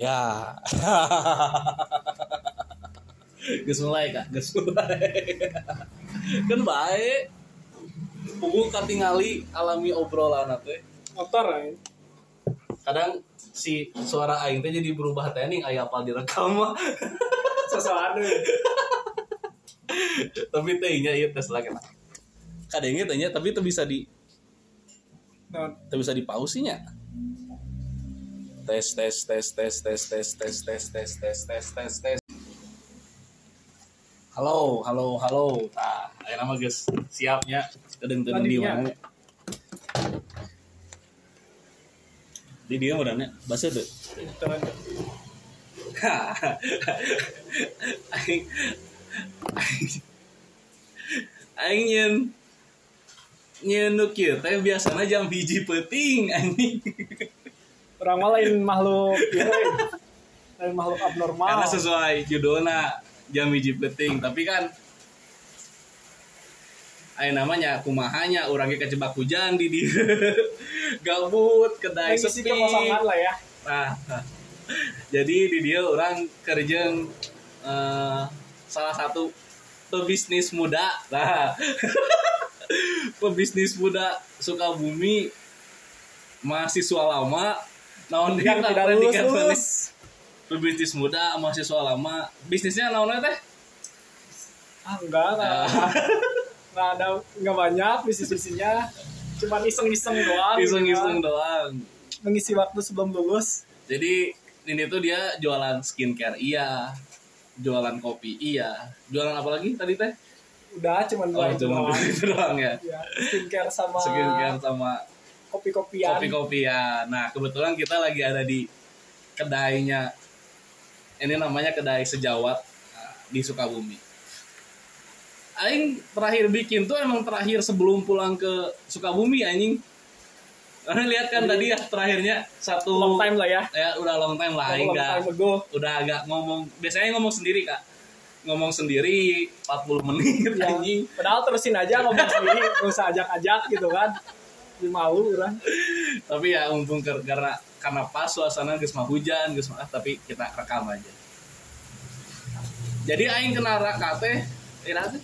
Ya. Geus mulai kak, geus mulai. kan baik. Ungu katingali alami obrolan teh. motor ya Kadang si suara aing teh jadi berubah teh ning aya apal direkam mah. sesuatu tapi teh nya ieu tes lagi lah. Kadangnya teh nya tapi itu bisa di itu bisa di pause nya. Tes tes tes tes tes tes tes tes tes tes tes tes tes. Halo, halo, halo. Nah, ayo nama guys, siapnya. Kedeng kedeng di mana? Di dia modalnya bahasa deh. Tuh, aing aing nyen nyen nu kieu teh biasana jam hiji peuting anjing orang lain makhluk ya, lain. makhluk abnormal. Karena sesuai judulna jam hiji tapi kan Ayo namanya kumahanya orangnya kecebak hujan di dia. Gabut kedai sepi. kekosongan lah ya. Nah, jadi di dia orang kerjeng eh, salah satu pebisnis muda. Nah, pebisnis muda Sukabumi mahasiswa lama naon dia? Tidak lulus dikatakan? lulus. Pebisnis muda mahasiswa lama. Bisnisnya naon teh? Ah enggak enggak enggak ada enggak banyak bisnis bisnisnya cuma iseng iseng doang gitu iseng-iseng kan. doang. Mengisi waktu sebelum lulus. Jadi ini tuh dia jualan skincare iya. Jualan kopi iya. Jualan apa lagi tadi teh? Udah cuma oh dua itu cuma doang. itu doang ya. Ya, skincare sama skincare sama kopi-kopian kopi-kopian. Nah, kebetulan kita lagi ada di kedainya. Ini namanya kedai sejawat nah, di Sukabumi. Aing terakhir bikin tuh emang terakhir sebelum pulang ke Sukabumi anjing. Karena lihat kan tadi ya terakhirnya satu long time lah ya ya udah long time lah Aing udah agak ngomong biasanya ngomong sendiri kak ngomong sendiri 40 menit ya. anjing padahal terusin aja ngomong sendiri nggak usah ajak-ajak gitu kan Malu orang. Tapi ya untung karena karena pas suasana geus mah hujan geus mah tapi kita rekam aja. Jadi aing kena raka teh ira teh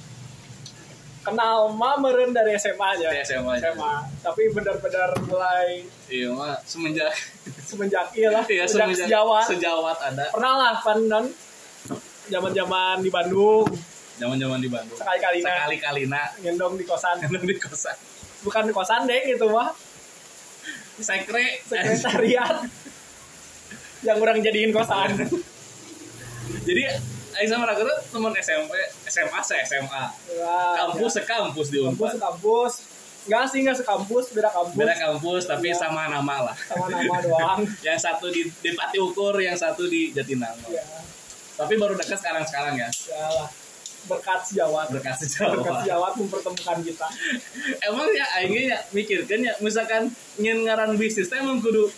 kenal mah meren dari SMA aja. Dari SMA aja. SMA tapi benar-benar mulai iya mah semenjak semenjak iya lah iya semenjak semenjak sejawat. sejawat ada. Pernah lah kan non zaman-zaman di Bandung. Zaman-zaman di Bandung. Sekali-kali nah. Sekali-kalina ngendong di kosan. Kadang di kosan bukan kosan deh gitu mah. Sekre sekretariat. Yang orang jadiin kosan. Jadi Raka tuh teman SMP SMA se SMA Wah, kampus sekampus di ya. kampus Unpad sekampus. Enggak sih enggak sekampus beda kampus. Beda kampus tapi Iya. sama nama lah. Sama nama doang. Yang satu di, di Pati Ukur yang satu di Jatinangor. Ya tapi baru dekat sekarang sekarang ya. Ya lah berkat sejawat. Berkat berkat sejauh sejawat mempertemukan kita. Emang ya aingnya ya mikirkan ya misalkan nyen ngaran bisnis teh emang kudu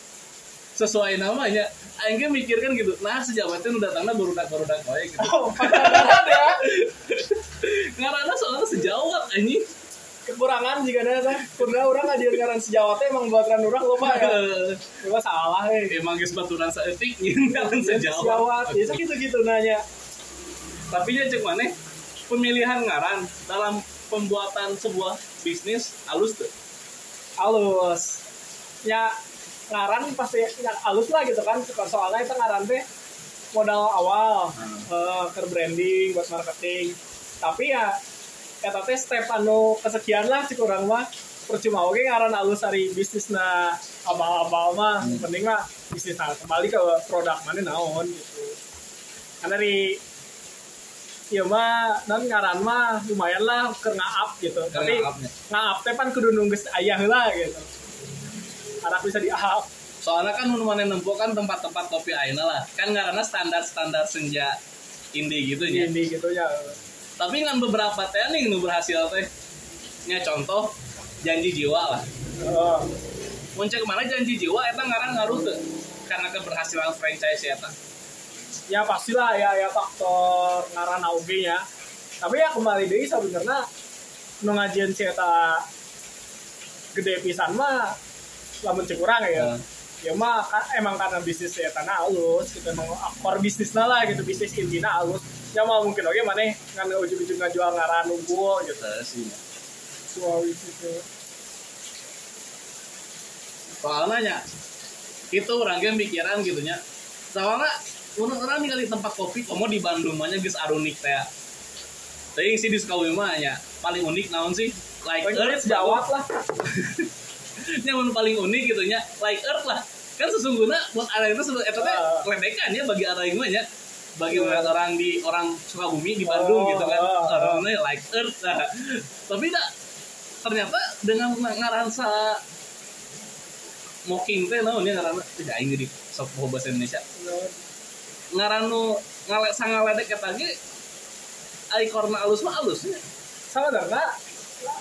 sesuai namanya. Aingnya mikirkan gitu nah sejawatnya udah datangnya baru dak baru dak wae gitu. Oh ya ngaranna soalnya sejawat anjing. Kekurangan jika ada karena orang ngajarin ngaran sejawatnya emang buat orang orang lupa ya? Coba salah eh. Emang geus baturan saeutik nyen ngaran sejawat. sejawat. Ya gitu gitu nanya. Tapi ya cek maneh pemilihan ngaran dalam pembuatan sebuah bisnis halus tuh. Halus ya ngaran pasti ya, halus lah gitu kan. Soalnya itu ngaran teh modal awal Hmm. eh, ke branding buat marketing. Tapi ya kata teh step anu kesekian lah sih kurang mah. Percuma oke ngaran halus dari bisnis na abal-abal mah. Hmm. penting mah bisnis nah, kembali ke produk mana naon gitu. Kan dari Iya mah, non ngaran mah lumayan lah ke ngaap gitu. Keur Tapi ngaapnya. ngaap teh pan kudu nunggu ayah lah gitu. Anak bisa diahap. soalnya kan mun maneh nempuh kan tempat-tempat kopi ayeuna lah kan ngaranna standar-standar senja indie gitu nya Ini gitu ya. tapi kan beberapa teh nih nu berhasil teh nya contoh janji jiwa lah Oh, muncul ke mana janji jiwa eta ngaran ngaruh tuh karena keberhasilan franchise eta ya pastilah ya ya faktor ngaran oge ya. Tapi ya kembali deui sebenarnya nu ngajieun si eta gede pisan mah lamun cek urang ya. Nah, ya mah kan emang karena bisnis ya tanah halus gitu emang akor bisnisnya lah gitu bisnis intinya halus ya mah mungkin oke mana kan ujung-ujung jual ngaran unggul gitu Kita sih. soal itu Soalnya itu orangnya pikiran gitu nya. Soalnya orang orang di tempat kopi, komo di Bandung mah geus arunik teh. Tapi sih di Sukabumi mah nya paling unik naon sih? Like Earth jawab lah nyaman paling unik gitu nya like earth lah kan sesungguhnya buat arah itu sebetulnya itu teh Ah. ledekan ya bagi arah yang nya bagi Iya. orang di orang Sukabumi di Bandung Oh, gitu kan ah, ah. orangnya like earth nah. tapi tak ternyata dengan ngaransa mocking teh naon ya ngaranna tidak aing di sok bahasa Indonesia ngaranu ngale sangaledek eta ge ai korna alus mah alus ya sama dong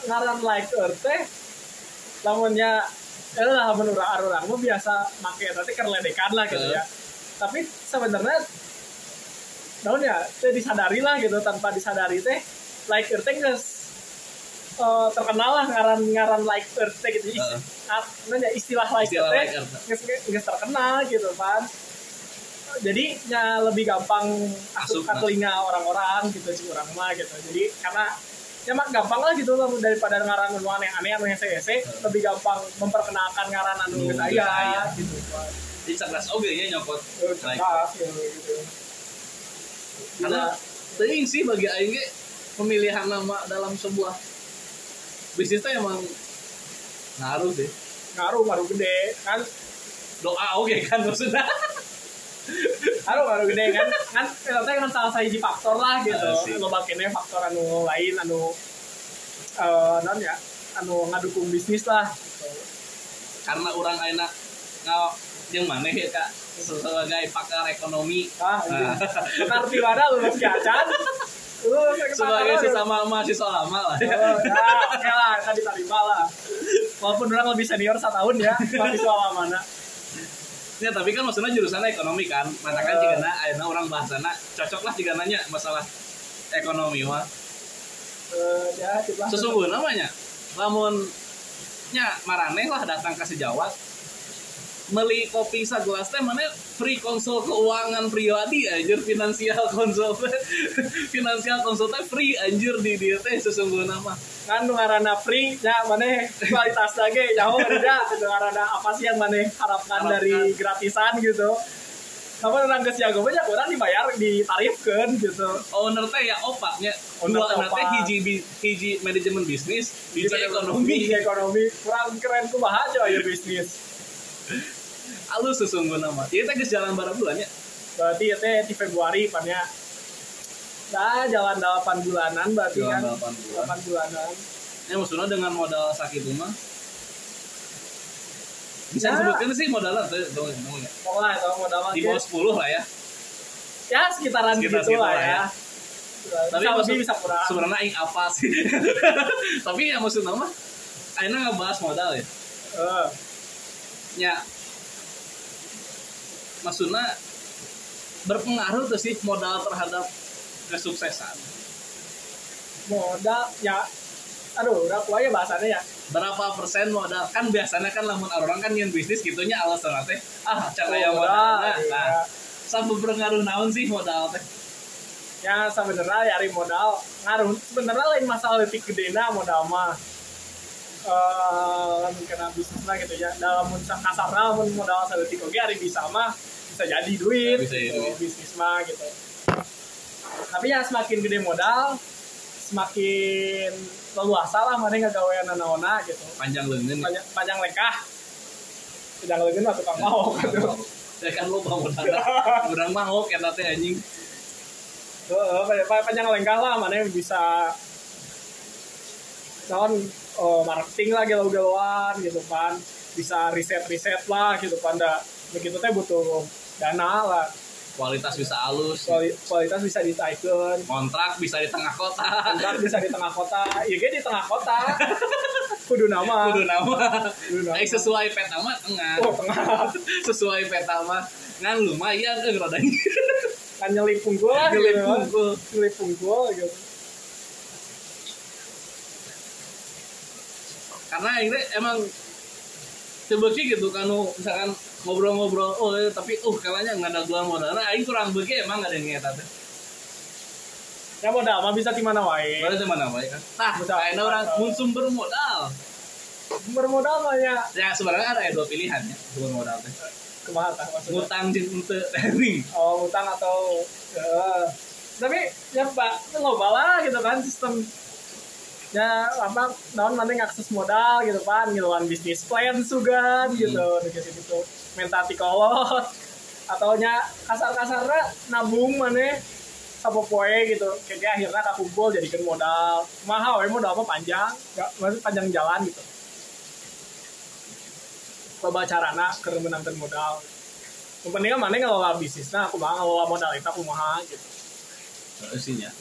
ngaran like earth teh lamunnya eh lah urang orang mah biasa make tapi kerledekan lah gitu ya. Tapi sebenarnya naon ya teh disadari lah gitu tanpa disadari teh like earth teh eh, terkenal lah ngaran ngaran like earth teh gitu. Uh. istilah like earth teh geus terkenal gitu kan jadi ya lebih gampang Masuk, ke telinga orang-orang gitu sih orang mah gitu. Jadi karena ya mak gampang lah gitu lah daripada ngaran anu aneh-aneh anu hese hese lebih gampang memperkenalkan ngaran anu Nu geus geus aya. aya gitu. Di cerdas. Nya nyokot. Eh, like cerdas, gitu, gitu. karena teuing sih bagi aing ge pemilihan nama dalam sebuah bisnis teh emang ngaruh sih. Ngaruh ngaruh gede kan. Doa oke kan maksudnya ngaruh ngaruh gede kan? Kan teh kan salah satu faktor lah gitu. Lo bakene faktor anu lain anu eh non ya anu ngadukung bisnis lah. Gitu. karena orang aina nggak yang mana ya kak? Sebagai pakar ekonomi. Ah Nah. benar di mana kiacan lulus ke sebagai sesama mahasiswa lama lah. Oh, ya, oke lah, kan diterima lah. Walaupun orang lebih senior setahun ya, mahasiswa mana. Ya tapi kan maksudnya jurusannya ekonomi kan. Mana kan Eh. jika na aina orang bahasana cocok lah jika nanya masalah ekonomi mah Eh, ya, itulah. sesungguhnya namanya. Lamun nya maraneh lah datang ke sejawat meli kopi segelas teh mana free konsul keuangan pribadi anjir. Finansial konsul finansial konsul teh free anjir di dia teh sesungguhnya mah. Kan nu ngaranna free ya mana kualitas lagi jauh beda nu ngaranna apa sih yang mana harapkan Harapkan. dari gratisan gitu. Tapi orang geus jago banyak orang dibayar ditarifkan gitu. Owner teh ya opaknya Owner dua teh anak teh hiji hiji manajemen bisnis hiji ekonomi. Di ekonomi. Kurang keren kumaha aja ya bisnis halus sesungguhnya mah ieu teh jalan barang bulan ya? Berarti ya teh di Februari pan ya? Nah jalan 8 bulanan berarti Jalan kan? 8 bulan. 8 bulanan. Ya maksudnya dengan modal sakit mah bisa Ya. disebutkan sih modalnya tuh dong dong ya? Pokoknya itu modal di bawah 10 lah ya? Ya sekitaran Sekitar gitu lah ya. ya. Tapi bisa maksud- bisa kurang. sebenarnya aing apa sih? Tapi ya maksudnya mah Aina ngebahas modal ya? Eh, ya maksudnya berpengaruh tuh sih modal terhadap kesuksesan modal ya aduh udah kuaya bahasannya ya. berapa persen modal kan biasanya kan lamun orang kan yang bisnis gitunya alasan teh ah cara yang modal nah, iya. nah sampai berpengaruh naon sih modal teh Ya sebenarnya dari modal ngaruh sebenarnya lain masalah letik gedena modal mah. Eh kena bisnis lah gitu ya. Dalam kasarnya mun modal saletik oge hari bisa mah bisa jadi duit, Bisa gitu, bisnis mah gitu. Tapi ya semakin gede modal, semakin leluasa lah mana ngagawean naona gitu. panjang lengan ya. Panjang, panjang lekah. Panjang lengan lah tukang mau gitu. ya kan lo mau modal kurang mau kata teh anjing Heeh, panjang- lengkah lah mana yang bisa non eh, marketing lah galau-galauan gitu kan bisa riset-riset lah gitu kan begitu teh butuh dana lah kualitas bisa halus. Kuali- kualitas bisa ditaikkan kontrak bisa di tengah kota. Kontrak bisa di tengah kota. Ge di tengah kota. Kudu nama. Kudu nama. Kudu nama. Aing sesuai peta mah tengah. Oh tengah. Sesuai peta mah. Ngan lumayan eh rodanya. Kan nyelip punggul lah Nyelip gitu. punggul. nyelip punggul gitu. Karena ini emang terbukti gitu kan nu, misalkan ngobrol-ngobrol oh eh, tapi uh kalanya nggak ada gua modal nah aing kurang bege emang ada yang ngeta teh ya modal mah bisa di mana wae Berarti mana baik kan? Nah, Bisa. kayaknya orang mun sumber modal. bermodal mah ya Ya sebenarnya ada dua pilihan ya sumber modal teh. kumaha tah maksudnya Ngutang jeung henteu teh oh utang atau ya. tapi ya pak lo bala gitu kan sistem ya apa naon mana ngakses modal gitu kan ngiluan bisnis plan sugan gitu dikasih gitu. Mentati kolot atau nya kasar kasarnya nabung mana sapopoe gitu. Kayaknya akhirnya kakumpul jadikan modal. Mahal we modal apa panjang. Nggak maksud panjang jalan gitu. Coba carana keur menangkan modal. Yang penting kan mana ngelola bisnis nah aku mah ngelola modal itu aku mah gitu Isinya.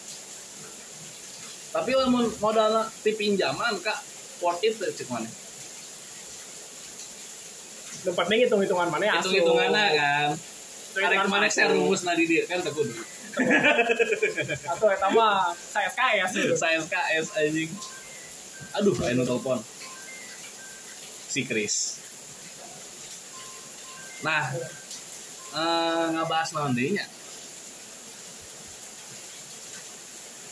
Tapi lamun modal ti pinjaman kak worth it cek mana? yang penting hitung hitungan mana ya Hitung hitungannya kan. Hitungan ke mana mana saya rumus nadi dia kan tak kudu. atau eta mah saya sih Saya SKS anjing. Aduh, ayo telepon. Si Chris. Nah, eh ngebahas naon deui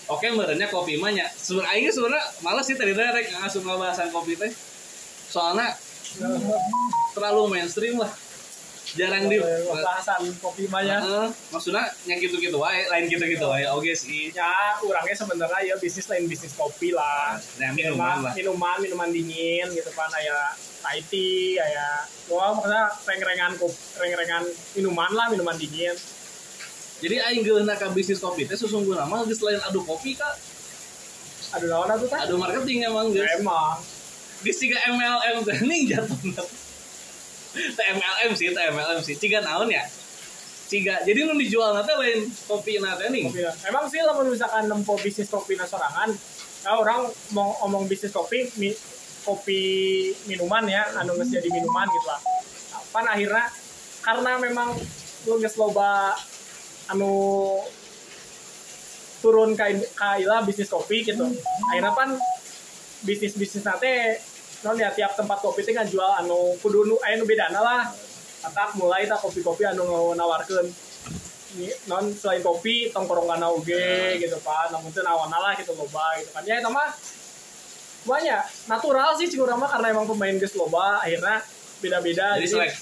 Oke, merenya kopi mah nya. Sebenarnya aing sebenarnya males sih tadi teh rek ngasuh ngebahasan kopi teh. Soalnya terlalu mainstream lah. Jarang di bahasan kopi ya Heeh, maksudnya yang gitu-gitu wae, lain gitu-gitu wae. Oke sih. ya orangnya sebenarnya ya bisnis lain bisnis kopi lah Nah, minuman lah. minuman minuman dingin gitu kan kayak Thai tea kayak wah maksudnya reng-rengan reng-rengan minuman lah minuman dingin Jadi aing geuleuhna ka bisnis kopi teh susungguhna mah geus lain adu kopi kak. aduh naon atuh teh Adu marketing emang geus. emang Di tiga MLM teh nih jatuh. Teh MLM sih, teh MLM sih. Ciga naon ya? Ciga. Jadi nu dijual teh lain kopi na teh nih. kopi emang sih lah misalkan nempo bisnis kopi na sorangan ya orang mau ngomong bisnis kopi mi, kopi minuman ya anu geus jadi minuman gitu lah pan akhirnya karena memang lu geus loba anu turun ka kaila bisnis kopi gitu. Akhirnya pan bisnis bisnis nate non ya tiap tempat kopi itu kan jual anu kudu nu nu bedana lah. Tak mulai tak kopi-kopi anu nawarkeun. Ini, non selain kopi tongkrongan oge gitu kan namun itu awan lah gitu loba gitu kan ya itu mah banyak. Natural sih cing urang mah karena emang pemain geus loba akhirnya beda-beda. Jadi selek.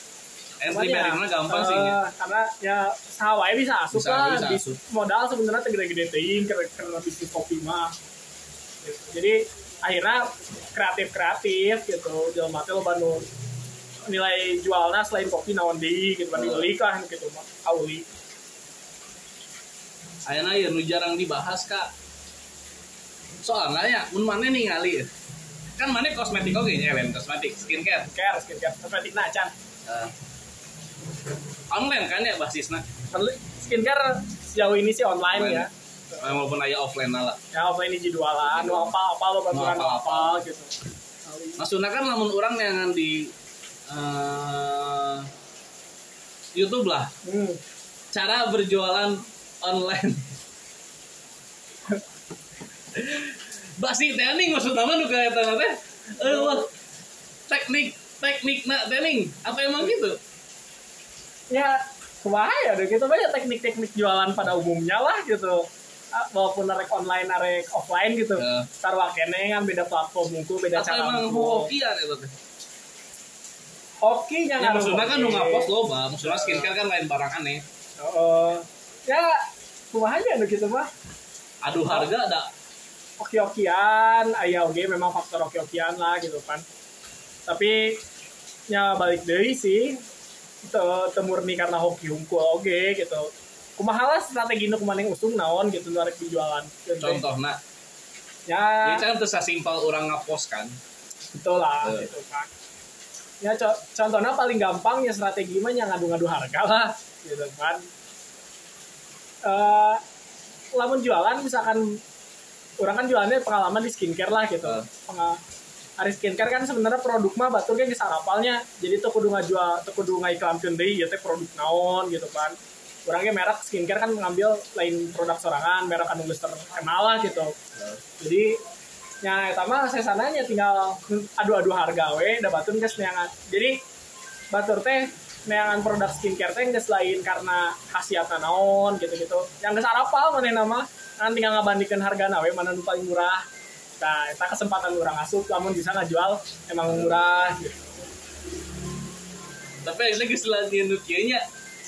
Entry banyak. barrier gampang sih. Eh, nya. karena ya sawai bisa asup Bisa- lah bisa Bis- asup. modal sebenarnya tegede-gede teuing karena bisnis kopi mah Gitu. jadi akhirnya kreatif kreatif gitu jalan mati lo bandung nilai jualnya selain kopi naon deui gitu kan Oh. dibeli kan gitu mah auli Ayeuna ya nu jarang dibahas kak. Soalnya ya, mun mana nih ngali kan mana kosmetik oke nya kosmetik skincare care skincare kosmetik nah can Eh, online kan ya basisnya? Skincare sejauh ini sih online Online. ya walaupun aya offline lah. Ya offline ini jualan nu apa apa lo bantuan apa-apa. apa gitu. Maksudnya kan lamun orang yang di eh, YouTube lah. Hmm. cara berjualan online. Basi tening maksud nama nu kayak teh eh wah teknik teknik nak tening apa emang gitu ya kumaha ya deh gitu. Banyak teknik-teknik jualan pada umumnya lah gitu. Ah, walaupun arek online arek offline gitu. Ya. sarwa kene kan beda platform muku beda apa cara emang itu teh hoki nya ya maksudnya kan hoki. nu ngapost loba maksudnya skincare kan lain barang aneh. Ya kumaha aja deh gitu mah aduh harga ada. Oki-okian ayah oke memang faktor oki-okian lah gitu kan. Tapi ya balik dari sih itu temurni karena hoki hunkul oke gitu. Kumaha lah strategi nu kumaha yang usung naon gitu nu arek dijualan. Contohnya ya. Ini kan terus simpel orang ngapost kan? Betul lah Eh. gitu kan. Ya co- contohnya paling gampang ya strategi mah yang ngadu-ngadu harga lah gitu kan. Eh lamun jualan misalkan orang kan jualannya pengalaman di skincare lah gitu. Penga- hari skincare kan sebenarnya produk mah batur kan bisa rapalnya jadi tuh kudu ngajual tuh kudu ngaiklankeun deui ya teh produk naon gitu kan. Orangnya merek skincare kan ngambil lain produk sorangan merek anu geus terkenal lah gitu. Jadi ya eta mah saya sananya tinggal adu-adu harga we da batur geus neangan. Jadi batur teh neangan produk skincare teh geus lain karena khasiatna naon gitu-gitu. Yang geus arapal mana nama kan tinggal ngabandingkeun harga nawe mana nu paling murah nah eta kesempatan orang asup namun bisa ngajual emang murah. Gitu. tapi akhirnya geus lagi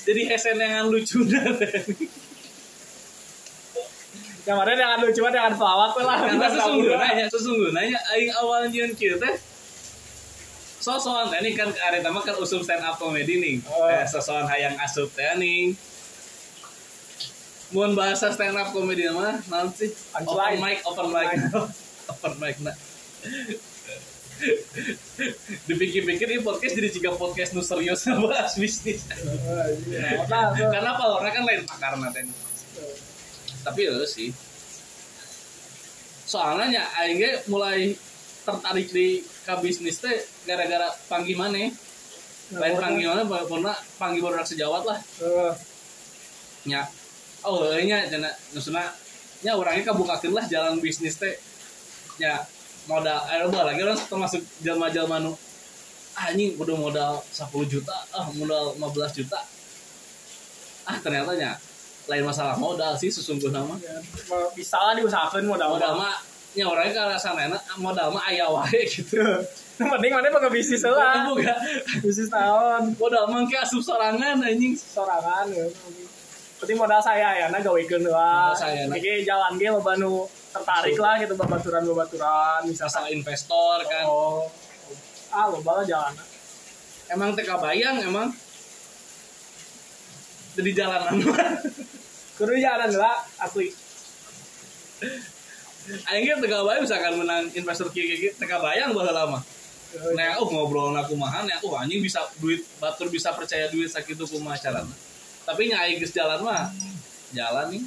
jadi hesen yang lucu yang mana dengan lucu mah dengan pelawak lah. Karena sesungguhnya sesungguhnya aing awal nyieun kieu teh. Sosokan teh nih kan arek mah kan usum stand up comedy nih. Oh. eh, sosokan hayang asup teh nih. Mun bahasa stand up comedy mah naon sih? Open mic. Open mic open mic nah dipikir-pikir ini podcast jadi jika podcast nu serius bahas bisnis nah karena apa orang kan lain pakar nanti tapi ya sih soalnya aing ge mulai tertarik di ke bisnis teh gara-gara panggil mana lain panggil mana pernah panggil produk sejawat lah Eh, nya oh nya cenah nusuna nya orangnya kabukakeun lah jalan bisnis teh nya modal eh loba lagi orang termasuk jalma-jalma nu ah ini udah modal 10 juta ah modal 15 juta. Ah ternyata nya lain masalah modal sih sesungguhnya mah. Ya, bisa lah diusahakan modal modal mah nya orangnya ke arah sana modal mah aya wae gitu. Yang penting mana pakai bisnis lah. Bukan bisnis tahun modal mah kayak asup sorangan anjing. Sorangan ya. Penting modal saya ya nah gawekeun lah. Modal sayana. Iki jalan ge loba nu tertarik lah gitu babaturan babaturan misalkan investor kan. Oh. Ah loba lah jalan. Emang teka bayang emang? Di jalanan. Kudu jalan lah asli. Aing ge teka bayang misalkan menang investor kieu teka bayang baheula lama. Nah, oh ngobrol aku mahan ya, oh anjing bisa duit batur bisa percaya duit sakitu kumaha carana. Tapi nya aing geus jalan mah jalan nih.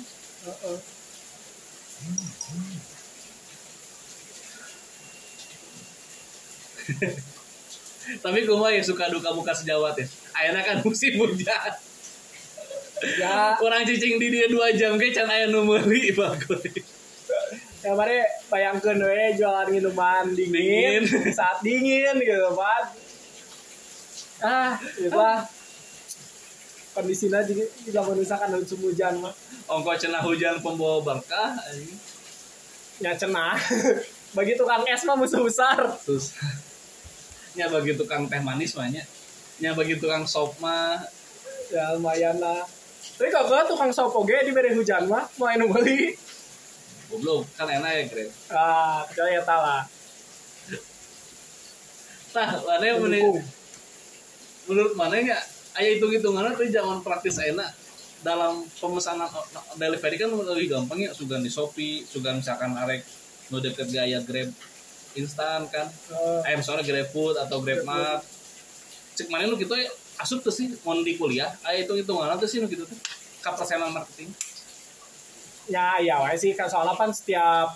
Tapi kumaha ya suka duka muka sejawat ya. Ayeuna kan musim hujan. ya Orang cicing di dia 2 jam ge can aya nu meuli bagus. yang mana bayangkan we jualan minuman dingin, Dingin. saat dingin gitu kan ah itulah kondisinya jadi tidak misalkan musim hujan mah Ongko cenah hujan pembawa berkah anjing. ya cenah. Bagi tukang es mah musuh besar. Terus nya bagi tukang teh manis mah nya. Nya bagi tukang sop mah. Ya lumayan lah. Tapi kagak tukang sop oge di bere hujan mah mau anu beli goblok kan enak ya keren. ah kecuali ya lah. Tah, mana yang menurut mana ya? Ayah hitung hitungannya tuh zaman praktis enak dalam pemesanan o- delivery kan lebih gampang ya sugan di Shopee, sugan misalkan arek nu deket gaya Grab instan kan. Eh, Eh misalnya Grab Food atau Grab Mart. Cek mana lu gitu ya asup tuh sih mau di kuliah, ayah hitung hitungan tuh sih nu gitu tuh. Kapersenan marketing. ya iya wae sih kan soalnya kan setiap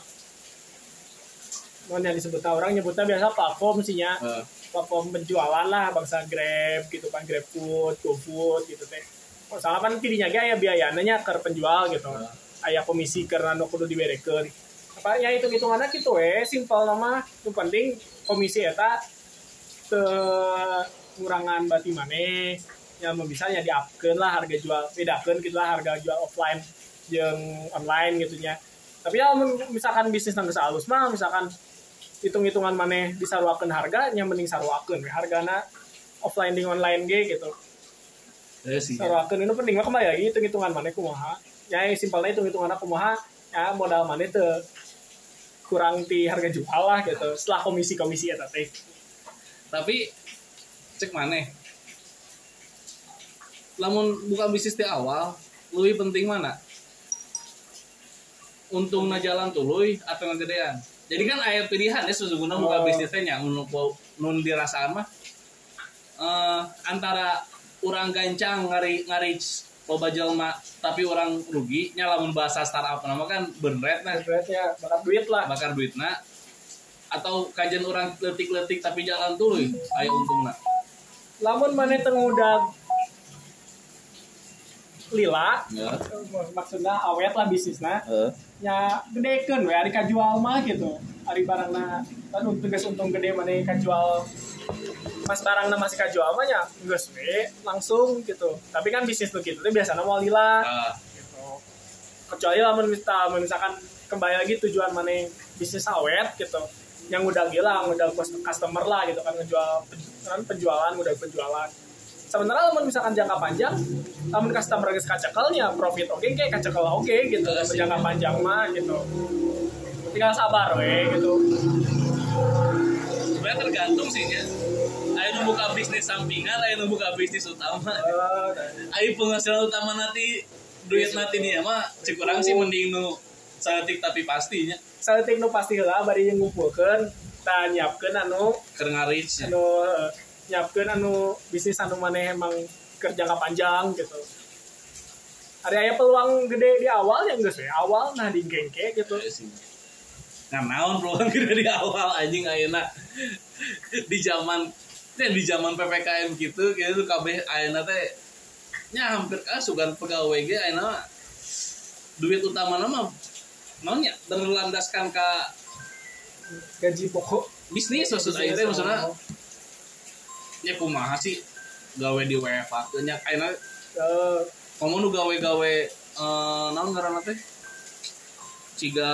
mau yang disebut orang nyebutnya biasa platform sih nya Eh, platform penjualan lah bangsa Grab gitu kan Grab Food, GoFood gitu teh. Oh, kan tidinya ge aya biayanya ke penjual gitu. Heeh. Aya komisi karena nu kudu diberekeun. Apa ya itu gitu we, simpel nama. Yang penting komisi eta ke kurangan bati maneh yang bisa ya diupkeun lah harga jual bedakeun gitu lah harga jual offline yang online gitu nya. Tapi ya misalkan bisnis nang geus alus mah misalkan hitung-hitungan maneh disaruakeun harga yang mending we hargana offline jeung online ge gitu. eh sih. Itu penting mah kembali lagi hitung-hitungan maneh kumaha. Ya simpelnya hitung-hitungan kumaha ya modal maneh teu kurang di harga jual lah gitu setelah komisi-komisi eta teh. tapi cek mana lamun buka bisnis di awal lebih penting mana untungnya jalan tuluy atau ngegedean jadi kan ayat pilihan ya sesungguhnya Oh. buka bisnisnya nya nun nun dirasaan mah. Eh, antara orang gancang ngari ngari loba jelma tapi orang rugi nya lamun bahasa startup. Nama kan berat nah. Berarti bakal duit lah. bakar duitna atau kajian orang letik-letik tapi jalan tuluy aya untungna Lamun maneh teu ngudag lila ya. maksudnya awet lah bisnisna nya gedekeun we ari kajual mah gitu. Ari barangna kan untung geus untung gede maneh kajual. Pas barangnya masih kajual mah geus we langsung gitu. Tapi kan bisnis tuh gitu biasanya mau lila. Ah, gitu. Kecuali lamun minta misalkan kembali lagi tujuan mana bisnis awet gitu. Yang udah gila udah customer lah gitu kan ngejual kan penjualan udah penjualan sebenarnya lamun misalkan jangka panjang lamun customer geus kacekelnya profit oke kayak kacekel oke gitu. Iya lamun sih. jangka panjang mah gitu. Tinggal sabar we gitu. Sebenarnya tergantung sih ya. Ayo nu buka bisnis sampingan ayo nu buka bisnis utama. Eh, ayo penghasilan utama nanti duit nanti nih mah cek orang sih mending nu saeutik tapi pastinya. Saletik nu pasti lah bari yang ngumpulkeun kita nyiapkeun anu keur ngareach anu nyiapkeun anu bisnis anu maneh emang kerja jangka panjang gitu. Ada aya peluang gede di awal yang geus we awal nah di gengke gitu. Nah, naon peluang gede di awal anjing ayeuna. Di zaman teh di zaman PPKM gitu gitu kabeh ayeuna teh nya hampir kasugan pegawai ge mah duit utama nama naonnya berlandaskan ke gaji pokok. bisnis maksud ayeuna teh maksudnya ya kumaha sih? Gawe di teh nya. Ayeuna Eh, kamu nu gawe-gawe eh naon ngaranna teh? Ciga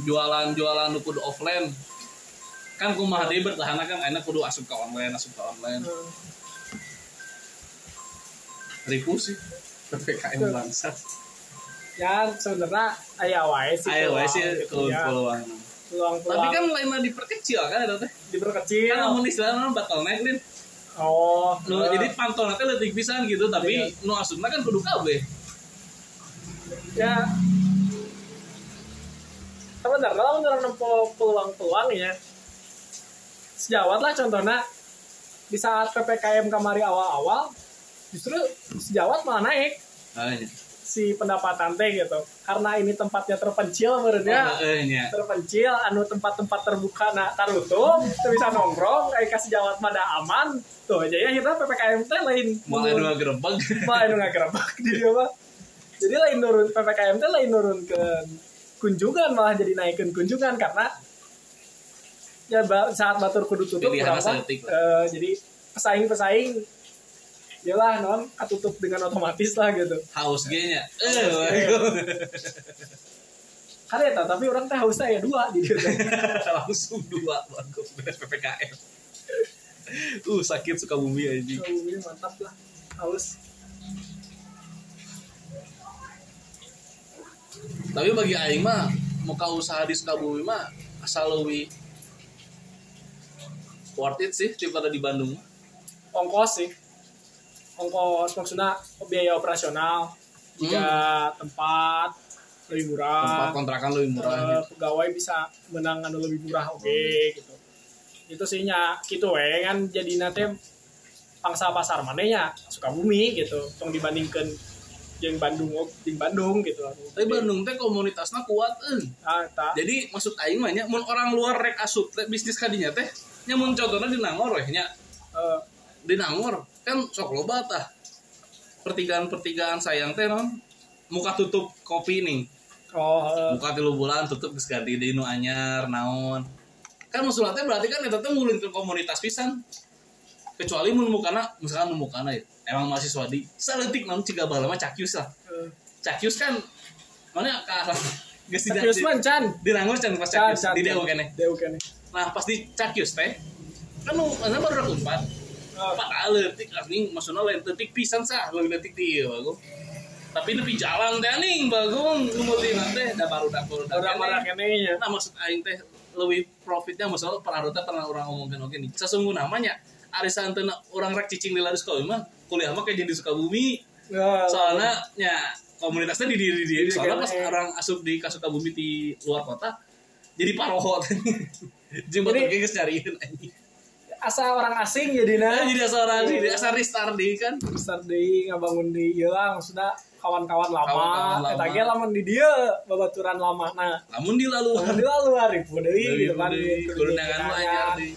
jualan-jualan nu kudu offline. Kan kumaha deui bertahan kan enak kudu asup ke online asup ke online. Eh, ribu sih PPKM bangsa ya sebenarnya aya wae sih ayo wae sih gitu tapi kan lainnya diperkecil kan eta teh? Diperkecil. Kan namun istilahnya bottleneck din. Oh nu eh, jadi pantol nanti leutik pisan gitu tapi Iya. nu asupna kan kudu kabeh ya. Sebenarnya kalau orang nempo peluang-peluang ya sejawat lah contohnya. Di saat ppkm kamari awal-awal justru sejawat malah naik. Ah, iya. Si pendapatan teh gitu. Karena ini tempatnya terpencil menurutnya Oh, eh, nya. terpencil anu tempat-tempat terbuka nah tarutung teu bisa nongkrong kayak kasih jawat mada aman. Tuh aja ya kita ppkm teh lain Mulai dua gerbang. malah anu ngagerebek di dia mah. Jadi lain nurun ppkm teh lain nurun ke kunjungan malah jadi naikin kunjungan karena ya saat batur kudu tutup kurang eh, jadi pesaing pesaing ya lah non katutup dengan otomatis lah gitu Haus G nya. Karena eta tapi orang teh haus saya dua teh. langsung dua bagus beres PPKM. Uh sakit suka bumi aja. Oh, ini mantap lah haus Tapi bagi Aing mah muka usaha di Sukabumi mah asal lebih worth it sih daripada di Bandung. ongkos sih ongkos maksudnya biaya operasional jika tempat lebih murah Tempat kontrakan lebih murah. Gitu. pegawai bisa menang anu lebih murah oke gitu itu sih nya gitu we kan jadi nanti pangsa pasar mananya Sukabumi gitu tong dibandingkan yang Bandung di Bandung gitu Tapi Bandung teh komunitasnya kuat eh. ah, Jadi maksud Aing mah nya mun orang luar rek asup rek bisnis kadinya teh nya mun contohna di Nangor we nya eh, di Nangor kan sok loba tah pertigaan-pertigaan sayang teh non muka tutup kopi nih. Oh muka tilu bulan tutup geus ganti di nu anyar naon. Kan teh berarti kan eta teh mulin ke komunitas pisan. Kecuali mun mukana misalkan mun mukana ya emang mahasiswa di saleutik naon ciga bala mah cakyus lah cakyus kan mana ka geus di Cakyus man can di Nangor can pas can, di. Dewa kene. Nah pas di cakyus teh kan mana baru umpat Ah, Pak letik anjing maksudnya lain letik pisan sah lebih letik di ieu bagus. Tapi nepi jalan teh anjing bagus ngumulin teh da baru da baru da orang marah kene. nya Nah maksud aing teh lebih profitnya maksudnya teh pernah orang ngomongin oke nih. Sesungguhnya namanya arisan teh orang rek cicing di ladus kau mah kuliah mah kayak jadi Sukabumi. Ya, Soalnya nya komunitasnya di diri di Di soalnya pas orang asup di Sukabumi di luar kota jadi paroho teh. Jeung Jadi- batur geus nyariin anjing. Asa orang asing jadi Nah, jadi seorang jadi asal restart di kan. besar deh ngabangun di lah maksudnya kawan-kawan lama. Eta ge lamun di dia babaturan lama. Nah Namun di lalu. lamun di lalu hari pun deui gitu kan Kurenangan lu anyar di.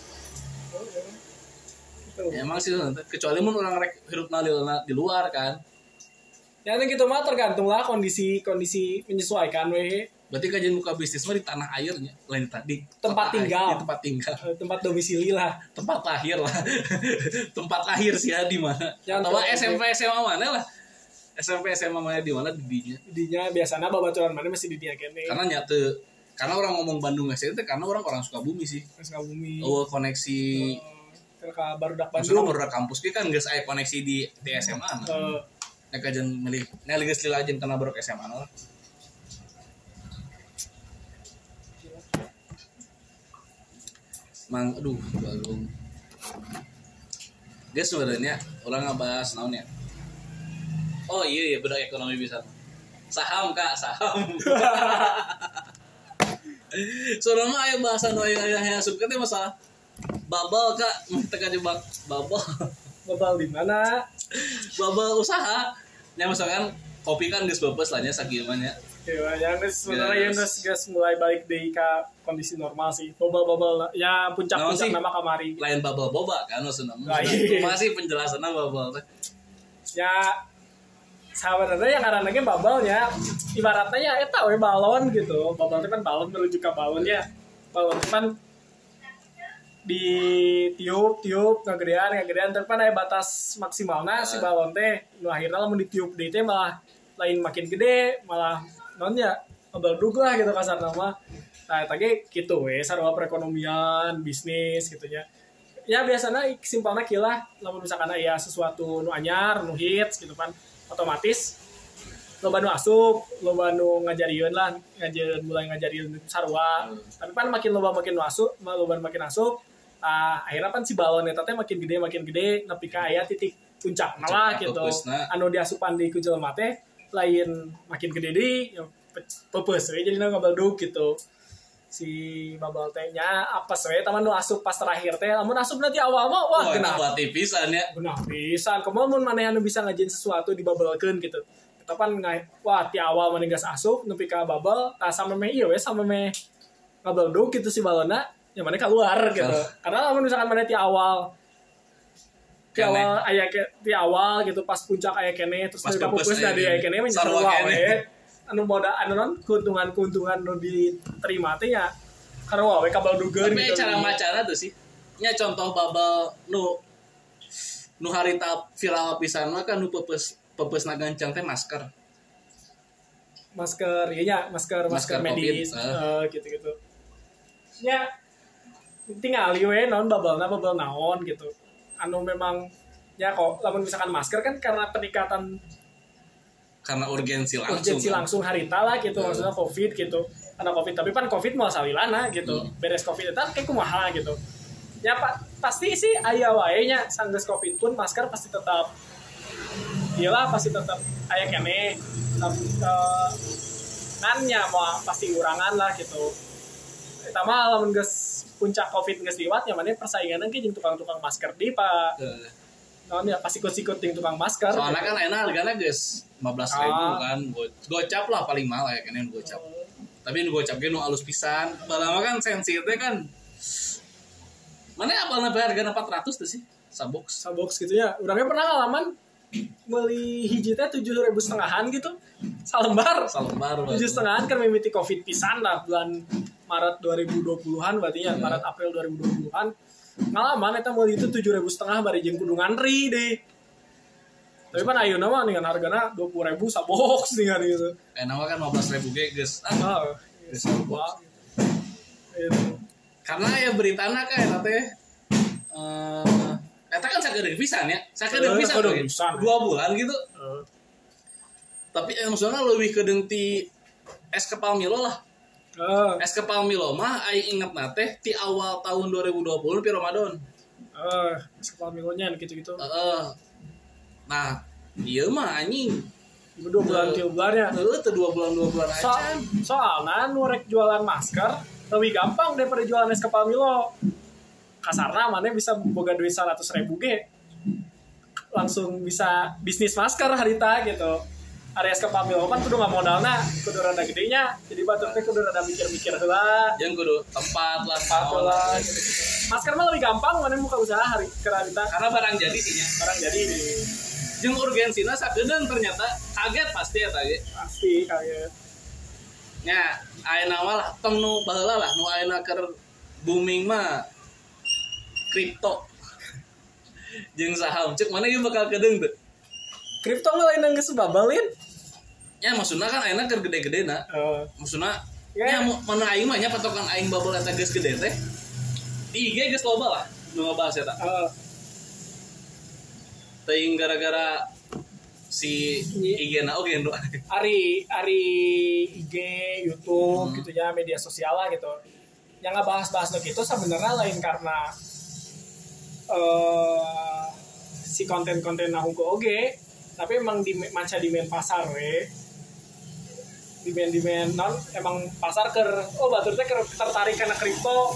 Gitu. Ya, emang sih kecuali mun orang rek hirup di, di luar kan. Ya gitu mah tergantung lah kondisi kondisi menyesuaikan we berarti kajian buka bisnis mah di tanah airnya lain tadi Tempat tinggal. di tempat tinggal. Tempat domisili lah. Tempat lahir lah. Tempat lahir sih ya di mana atau SMP SMA mana lah? SMP SMA mana di mana? Di dinya dinya biasanya babaturan mana masih di dia kene karena nyata karena orang ngomong Bandung itu karena orang orang suka bumi sih Sukabumi. Oh koneksi. Ke barudak maksudnya Bandung. baru kampus kita kan guys aya koneksi di di SMA nah. Eh, Nek kajian milih geus lila ajen kana baru SMA lah Mang, aduh, balung. Guys sebenarnya orang ngebahas naon ya. Oh iya iya bedak ekonomi bisa. Saham kak, saham. Soalnya mah aya bahasan aya aya aya suka teh masalah bubble kak, teka jebak bubble. babal di mana bubble usaha. Ya misalkan kopi kan geus bebas lah nya. Ya, yang geus sebenarnya geus geus mulai balik deui ka kondisi normal sih. Bobal-bobal ya Naon puncak-puncak sih? nama kamari. Lain bubble boba kan maksudnya. Nah. Masih penjelasannya teh. Ya sebenarnya yang karena ge bubble-nya ibaratnya ya eta we balon gitu. Itu kan balon merujuk ke balon ya. Balon itu kan di tiup tiup ngagedean ngagedean tapi kan aya batas maksimalna si balon teh nu akhirnya lamun ditiup deui teh malah lain makin gede malah non ya ngebaldug lah gitu kasar nama nah tadi gitu we sarua perekonomian bisnis gitu ya. Ya biasanya simpelnya kila lamun misalkan aya sesuatu nu anyar nu hits gitu kan otomatis loba nu asup loba nu ngajarieun lah ngajarieun mulai ngajarieun sarua tapi kan makin loba makin nu asup loba nu makin asup ah akhirnya kan si balon eta teh makin gede makin gede nepi ka aya titik puncak lah Puncak, gitu. anu diasupan di ku jelema teh lain makin gede deui ya pe- pepes we jadi ngabaldug gitu. Si babal teh nya apa we taman nu asup pas terakhir teh lamun asup nanti awal mah wah Wah, genah. kenapa tipisan ya? benar bisa ke mana mana anu bisa ngajin sesuatu dibabelkeun gitu. Kita kan ngai wah ti awal mana gas asup nepi ka babel tah sampe meh ieu we sampe meh ngabaldug gitu si balona yang mana keluar gitu. Karena lamun misalkan mana ti awal Kene. awal aya ke ti awal gitu pas puncak aya kene terus Pas pupus pupus dari aya aya kene sarua wae anu moda anu non keuntungan-keuntungan nu diterima teh ya karena wae kabaldugeun Tapi gitu cara macana tuh sih. Nya contoh bubble nu nu harita viral pisan mah kan nu pepes pepes gancang teh masker. masker iya nya, masker masker, Masker medis COVID, eh, gitu-gitu ya tinggal we non bubble na bubble naon gitu anu memang ya kok lamun misalkan masker kan karena peningkatan Karena urgensi langsung. urgensi kan. langsung harita lah gitu Hmm. maksudnya covid gitu karena covid tapi kan covid mau salilana gitu Hmm. beres covid itu kayak kumaha gitu ya pak pasti sih ayah wae nya sanggeus covid pun masker pasti tetap iyalah pasti tetap ayah kene tapi eh, ngannya mau pasti urangan lah gitu pertama lamun geus puncak covid geus liwat yang mana persaingan ke jeung tukang-tukang masker di pak. Eh, non ya pasti ikut-ikut jeung tukang masker. Soalnya gitu. kan enak harganya guys. 15 ribu Ah. kan. Go- gocap lah paling mahal ya kan yang gocap. Tapi nu gocap ge nu alus pisan. Balama kan sensi teh kan. Mana apa lebih harga 400 tuh sih? Sabox. Sabox gitu ya. Orangnya pernah ngalaman beli hiji teh tujuh ribu setengahan gitu. Salembar. Salembar tujuh setengahan kan mimiti covid pisan lah bulan Maret 2020-an berarti ya Iya. Maret April 2020-an ngalaman eta beli itu tujuh ribu setengah bari jeung kudu ngantri deh. Tapi kan ayo nama dengan hargana dua puluh ribu sabox dengan gitu. Eh nama kan 15 ribu ge guys ah, ah geus sabox itu karena ya beritana kan eta teh eh eta kan sakedeuk pisan ya. Sakedeuk Eh, pisan pisan. dua bulan gitu. Eh, tapi eh, maksudnya lebih ke ti es kepal Milo lah eh, es kepal Milo mah aing inget nate ti awal tahun 2020 pi Ramadan. Eh, sekolah milonya gitu-gitu. Heeh. nah iya mah anjing. Dua bulan tiga bulannya Heeh, teu dua bulan dua bulan So, aja soalnya nurek jualan masker lebih gampang daripada jualan es kepal Milo. Kasarna mana bisa boga duit 100 ribu ge. Langsung bisa bisnis masker harita gitu. Area es kepal Milo kan kudu nggak modalna, kudu rada gedenya. Jadi batur teh kudu rada mikir-mikir heula. jangan kudu tempat lah Tempat lah. gitu. Masker mah lebih gampang mana muka usaha hari ke harita. karena barang jadi sih nya Barang jadi jeung urgensina sakedeung ternyata kaget pasti ya tadi pasti kayak nya ayeuna mah lah tong nu baheula lah nu ayeuna keur booming mah kripto jeung saham cek mana ieu bakal kedeung tuh kripto mah lain geus babalin ya maksudna kan ayeuna keur gede-gede na oh. Maksudna Ya. ya mu- mana aing mah nya patokan aing babel eta geus gede teh di IG geus loba lah nu ngebahas eta. Teuing gara-gara si IG na oke nu Ari Ari IG, YouTube Hmm. gitu ya media sosial lah gitu. Yang nggak bahas-bahas gitu sebenarnya lain karena eh si konten-konten nahungku oge, tapi emang di manca di main pasar we. Di main di main non emang pasar ker oh batur teh tertarik karena kripto.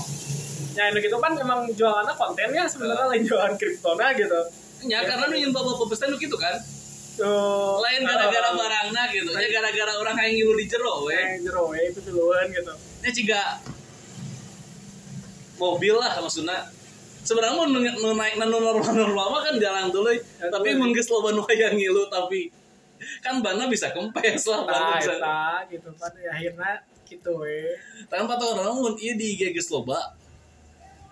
Ya itu gitu kan emang jualannya kontennya sebenarnya lain jualan kriptona gitu. ya karena nu nyen pepes teh nu kitu kan Tuh, lain gara-gara barangna gitu ya gara-gara orang yang ngilu di jero we eh, jero we itu duluan gitu. ini ciga mobil lah maksudnya sebenarnya mau naik nu normal normal mah kan jalan dulu Ya, tapi tuh. mun geus loba nu hayang ngilu tapi kan bannya bisa kempes lah ban Nah, bisa eta gitu kan ya, akhirnya gitu we. tanpa tahu orang mun ieu di IG geus loba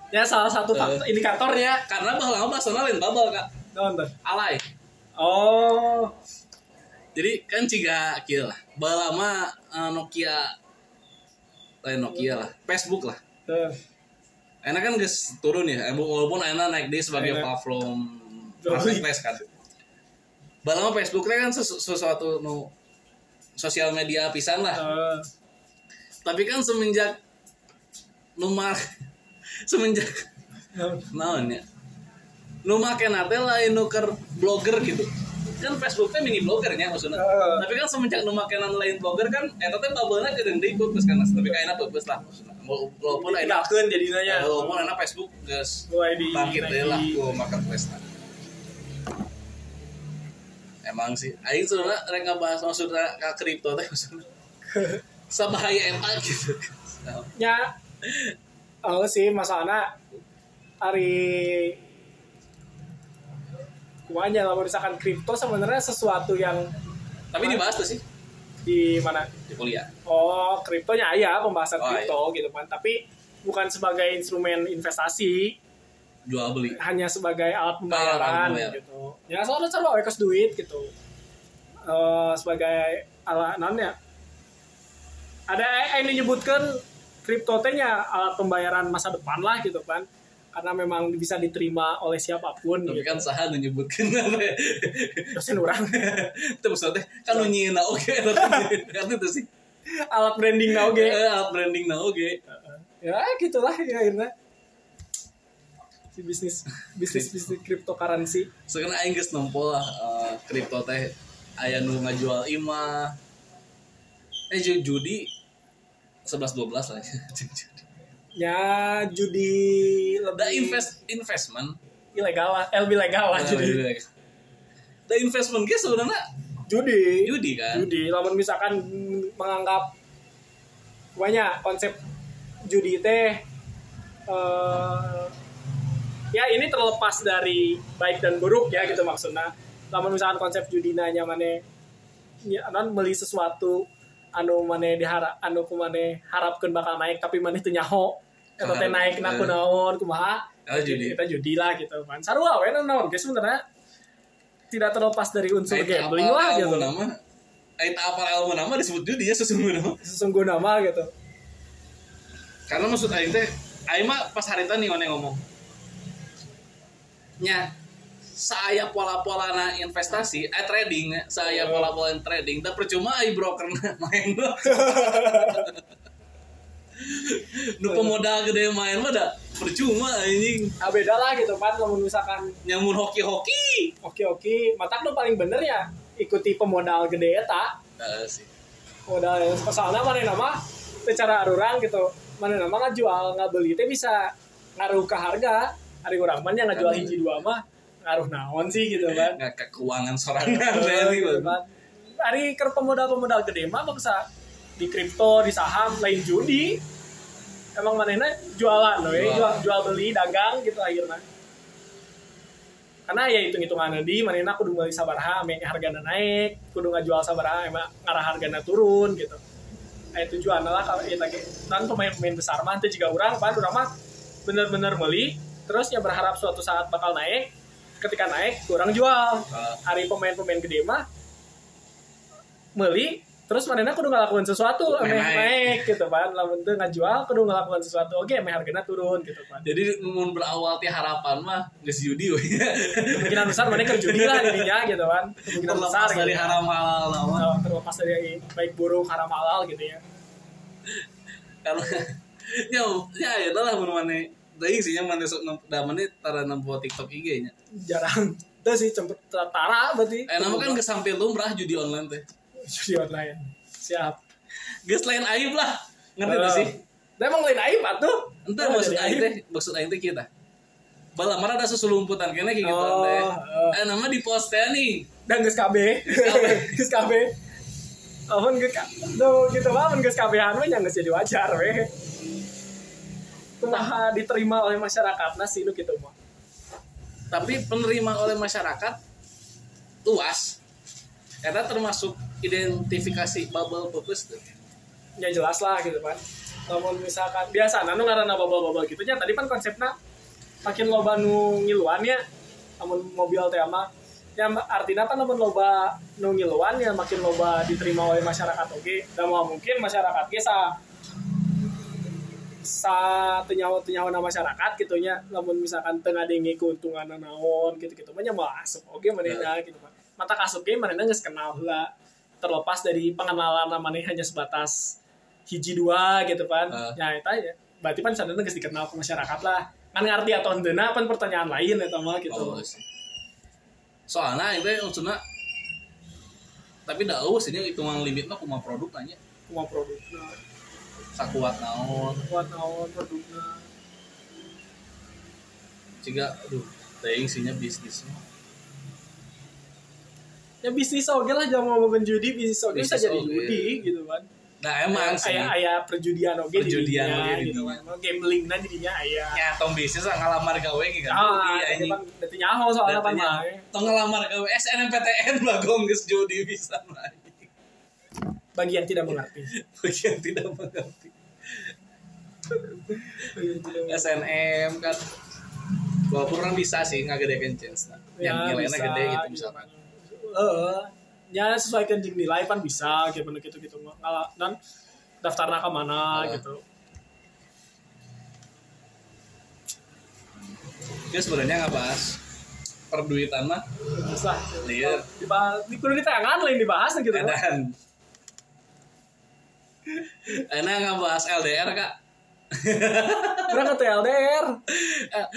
Ya salah satu Eh. faktor indikatornya. karena baheula mah bahasana lain babal kak Naon tuh? alay Oh, jadi kan ciga kieu lah baheula mah eh, Nokia lain Nokia lah Facebook lah tuh. Enak kan guys turun ya walaupun enak naik dia sebagai Enak. platform marketplace kan. Balama Facebook kan sesu- sesuatu nu sosial media pisan lah. Eh, tapi kan semenjak numar semenjak naon? ya? Nu make nate lain nuker blogger gitu. Kan Facebook teh mini bloggernya maksudnya. Eh. tapi kan semenjak nu makenan lain blogger kan eta teh babelna geudeung deui peupeus kan tapi kayaknya peupeus lah maksudnya walaupun enak. Enakeun jadi nanya. walaupun enak Facebook di bangkit deh lah ku marketplace lah emang sih. Aing sebenarnya rek ngabahas maksudnya ka kripto teh maksudnya sabahaya eta gitu. Ya, oh sih masalahnya hari Kuanya kalau misalkan kripto sebenarnya sesuatu yang tapi dibahas tuh sih di mana? di kuliah Oh, kriptonya ya pembahasan Oh, kripto gitu kan. Tapi bukan sebagai instrumen investasi, jual beli hanya sebagai alat alat pembayaran gitu. Ya soalnya coba we kos duit gitu. Eh sebagai alat non ya. Ada yang menyebutkan kripto teh nya alat pembayaran masa depan lah gitu kan. Karena memang bisa diterima oleh siapa pun tapi gitu. kan saha nu nyebutkeun apa ya Dosen orang itu maksudnya kan oge eta teh. kan itu sih alat branding nah oge. Eh, alat branding na oge Ya gitulah ya akhirnya. Si bisnis bisnis bisnis cryptocurrency. sekarang aing geus nempo lah eh, kripto teh aya nu ngajual imah eh ju- judi 11 12 lah Ya judi lebih da invest investment ilegal lah, eh, lebih legal lah Nah, judi. iya. da investment ge sebenarnya Judi. judi kan Judi. Lamun misalkan menganggap banyak konsep judi teh eh ya ini terlepas dari baik dan buruk ya gitu maksudnya. Lamun misalkan konsep judi nanya mana ya, non beli sesuatu anu mana diharap anu ku mana harapkeun bakal naik tapi mana teu nyaho eta teh naik na kunaon kumaha Oh, judi. kita judi lah gitu kan sarua we naon guys sebenarnya tidak terlepas dari unsur Aita gambling lah gitu nama Aita apal ilmu nama disebut judi ya sesungguhnya sesungguhnya nama gitu karena maksud aing teh aing mah pas hari tadi mana ngomong nya saya pola-pola na investasi, eh trading, ya. saya Oh. pola-pola trading, dan percuma ai broker main. nu pemodal gede main mah dah percuma anjing nah, beda lah gitu kan kalau misalkan nyamun hoki-hoki. oke oke matak lo paling bener ya ikuti pemodal gede eta Nah, sih. modal soalnya mana nama secara arurang gitu mana nama ngajual nggak beli teh bisa ngaruh ke harga hari orang mah yang ngajual Kan. hiji dua mah ngaruh naon sih gitu kan Nggak ke keuangan sorangan dari gitu kan. Hari ke pemodal-pemodal gede mah bisa di kripto, di saham, lain judi. Emang manehna jualan, we. Jual. jual, jual beli, dagang gitu akhirnya. Karena ya hitung-hitungan di manehna kudu beli sabaraha ame hargana naik, kudu ngajual sabaraha emang ngarah hargana turun gitu. aya tujuan lah kalau ya tadi dan pemain-pemain besar mah teh juga orang pan urang mah bener-bener beli terus ya berharap suatu saat bakal naik ketika naik kurang jual hari pemain-pemain gede mah beli terus mana kudu ngelakuin sesuatu emeh naik. naik gitu kan. Lamun teu ngajual kudu ngelakuin sesuatu. Oke emeh harganya turun gitu kan. Jadi mun berawal ti harapan mah geus judi we kemungkinan besar mana kerja judi lah dirinya gitu kan. Kemungkinan besar dari gitu. haram halal nama Oh, terlepas dari baik buruk haram halal gitu ya. Karena ya ya ya lah mun maneh Daing sih yang mana sok da mana tara nempo TikTok IG nya. jarang. Itu sih cempet tara berarti. Eh nama kan ke samping lumrah judi online teh. Judi online siap Geus lain aib lah. Ngerti tuh Eh, sih? Nah, emang lain aib atuh Ente Oh, maksud aib. teh, maksud aing teh kita. Bala mana ada susulumputan kene kayak gitu Oh, teh. oh. Eh nama di post teh nih. dan geus KB geus KB Amun geus Duh, gitu mah mun geus KB-an mah nya geus jadi wajar we. Kumaha diterima oleh masyarakat nah sih nu gitu mah. Tapi penerima oleh masyarakat luas. Eta termasuk identifikasi bubble purpose tuh. Ya jelas lah gitu kan. Namun misalkan biasa nu ngaranna bubble-bubble gitu nya tadi kan konsepnya makin loba nu ngiluan ya. Namun mobil teh mah ya artinya kan namun loba nu ngiluan ya makin loba diterima oleh masyarakat oke dan mau mungkin masyarakat ge sa tenyawa tenyawa masyarakat gitunya namun misalkan tengah dengi keuntungan naon gitu gitu banyak masuk oke manehna gitu kan. Mata kasuk ge manehna geus kenal lah terlepas dari pengenalan namanya hanya sebatas hiji dua gitu kan Ah. ya itu aja berarti kan sadana geus dikenal ke masyarakat lah kan ngerti atau henteu pan pertanyaan lain eta mah gitu Oh, sih. Soalnya itu maksudnya tapi dah eueuh ini hitungan limit mah kumaha produk nanya. semua produknya Sakuat naon. buat naon produknya Ciga aduh, teuing sinya bisnis mah. Ya bisnis oke lah jangan ngomongin judi bisnis oke bisa jadi judi gitu kan Nah, emang sih. ayah ayah perjudian oke Perjudian di gitu kan gambling nah jadinya ayah Ya, tong bisnis lah ngalamar gawe gitu kan. ah ini berarti nyaho soalnya Datanya, mah Tong ngelamar gawe SNMPTN bagong geus judi bisa mah. bagi yang tidak mengerti Bagian tidak mengerti. Bagi yang tidak mengerti. SNM kan walaupun orang bisa sih ngagedekeun chance nah. yang nilainya bisa, gede gitu misalkan Heeh. ya sesuaikan jeung nilai pan bisa kayak bener gitu gitu dan daftarnya ke mana Oh. gitu. Dia sebenarnya ngebahas perduitan mah. Bisa. Iya. dibahas di kudu di tangan lain dibahas gitu. Kan enak ngebahas LDR kak. Berangkat ke LDR Eh,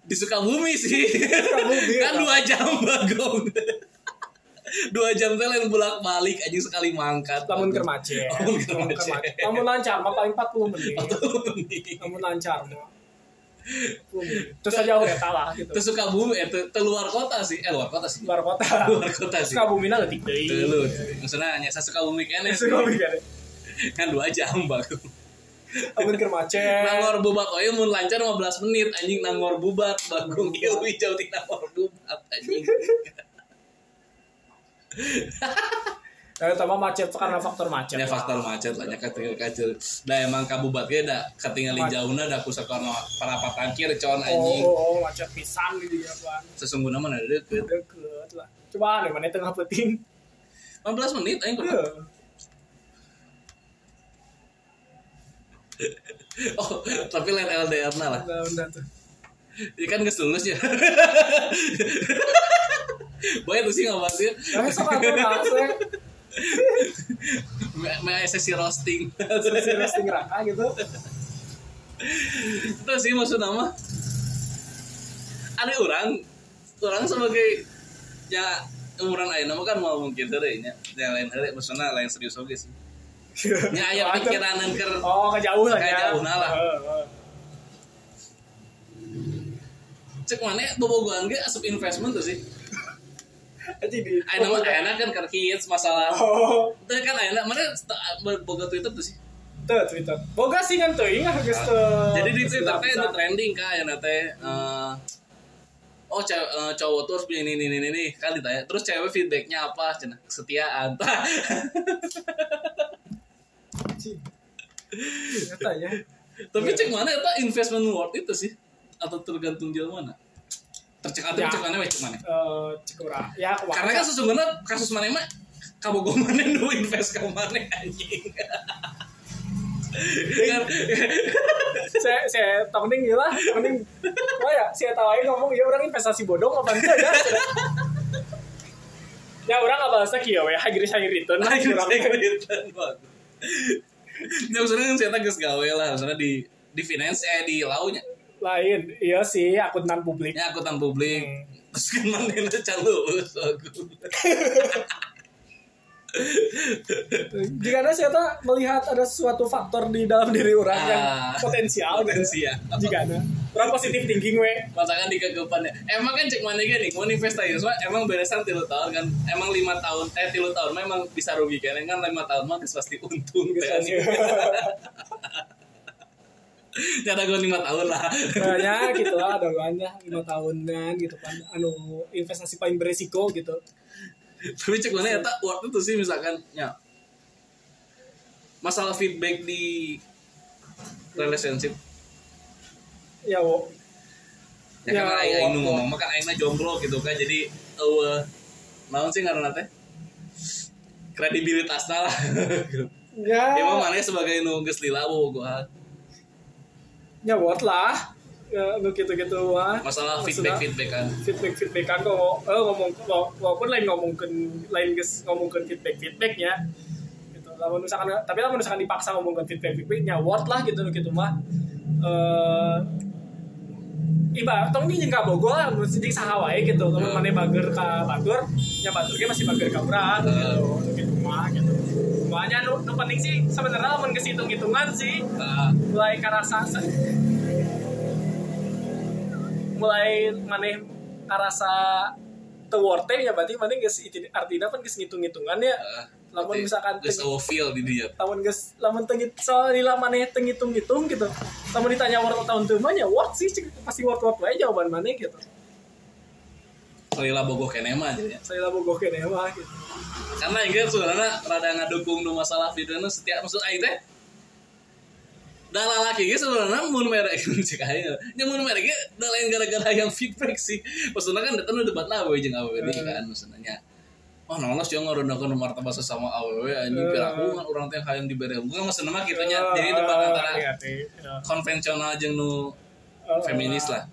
di Sukabumi sih. Sukabumi, kan Kak. dua jam bagong dua jam teh lain bolak balik aja sekali mangkat. Lamun keur macet Lamun keur Lamun macet. lamun lancar mah paling 40 menit. Nih. lamun lancar. Mah 40 menit. terus aja udah kalah gitu. Terus Sukabumi eh te, te luar kota sih. Eh luar kota sih. Luar kota. Luar kota sih. Sukabumi na leutik deui. Telu, maksudnya hanya saya Sukabumi kene. Sih. Sukabumi kan kan dua jam bagong lamun keur macet Nangor bubat. Oye mun lancar 15 menit. Anjing nangor bubat. Bagong ieu jauh ti nangor bubat anjing. Nah, tambah macet karena faktor macet. Ya faktor macet lah nya ketinggal kacil. Da emang kabubat ge da ketinggalan Macet. jauhna da ku sakono parapatan kir con Oh, anjing. oh, oh, macet pisan di dia kan. Sesungguhnya mana deket. Deket lah. Coba nih mana tengah penting. 15 menit aing pernah. Iya. Oh, tapi lain LDR lah. Nah, udah tuh. Ini kan geus lulus ya. Boy itu sih ngabas ya. Tapi sok aku bahasa Me sesi roasting. sesi roasting raka gitu. itu sih maksud nama ada orang orang sebagai ya umuran lain nama kan mau mungkin tadi nya yang lain hari maksudnya lain serius oke sih nya aya Mantep. pikiran keur Oh, kejauhan ya. Kejauhan lah. Heeh, heeh. cek mana bobogohan ge asup investment tuh sih Aya nama aya kan keur hits masalah. Oh, itu kan aya mana boga Twitter tuh sih? Tuh Twitter. Boga sih kan tuh, ingat geus teu. jadi di Twitter teh itu trending kak ya teh eh, oh cewek, eh, cowok tuh harus punya ini ini ini ini kan ditanya. Terus cewek feedbacknya apa? Cina kesetiaan. Ya. Tapi cek mana eta investment worth itu sih? Atau tergantung jalan mana tercek atau Ya. cek mana weh, mana? Cek urang ya karena kan sesungguhnya kasus mana mah kabogoh mana nu invest ke mana anjing? Kan saya saya tongning gila tongning. Wah ya saya tahu aja ngomong ya orang investasi bodong apa enggak ya? Ya orang nggak bahasa kia we high risk high return lah keritan banget. Ya maksudnya kan saya gas gawe lah, maksudnya di di finance eh di launya. Lain iya sih akuntan publik Ya akuntan publik. Hmm. Terus kan mana itu calo aku. jika saya melihat ada suatu faktor di dalam diri orang yang Ah, potensial gitu. potensial. jika ada orang positif thinking we Masakan di kegepannya. Emang kan cek mana gini, mau investasi, cuma emang beresan tilu tahun kan. Emang lima tahun, eh tilu tahun memang bisa rugi kan. Kan lima tahun mah pasti untung. Geus Nyata gue lima tahun lah. banyak gitu lah ada banyak lima tahunan gitu kan. Anu investasi paling beresiko gitu. Tapi cek mana ya tak worth itu sih misalkan ya. Masalah feedback di relationship. Ya wo. Ya, Ya, aing aing wo- ngomong mah kan aing mah jomblo gitu kan. Jadi eueuh naon sih ngaranna teh? Kredibilitasna lah. Ya. Emang mana sebagai nu geus lila bobogohan ya worth lah. Ya nu gitu gitu mah masalah Maksudnya, feedback feedback kan feedback feedback kan kok. Eh, ngomong wa- walaupun lain ngomongkan lain guys ngomongkan feedback feedbacknya gitu. Lamun misalkan tapi lamun misalkan dipaksa ngomongkan feedback feedbacknya worth lah gitu gitu mah. Eh ibarat tong ini jeung Bogor lah jadi saha wae gitu. Hmm. maneh bager ka Batur. Nya Batur ge masih bager ka urang gitu. Gitu Makanya nu, nu penting sih sebenarnya lamun geus hitung-hitungan sih Ah, mulai karasa mulai maneh karasa teu worth it ya berarti maneh geus artinya kan geus ngitung-hitungan ya ah, lamun misalkan geus eueuh feel di dia. lamun geus lamun teu ngit- soalnya maneh teu ngitung-ngitung gitu. Lamun ditanya worth tahun teu mah ya worth sih pasti worth worth wae jawaban maneh gitu Lila bogoh kene mah nya. saya lah bogoh kene mah gitu. Karena ini sebenarnya rada ngadukung nu masalah video nu setiap maksud aing teh dah lalaki ge sebenarnya mun merek cek aing nya mun merek ge da lain gara-gara yang feedback sih. Maksudnya kan datang debat lah jeung awewe deui kan maksudnya Oh, nolos yang ngerendakan martabat sesama awewe anjing Eh. piraku kan orang teh hayang dibere. Bukan maksudnya mah kita nya jadi debat antara konvensional jeung nu feminis lah.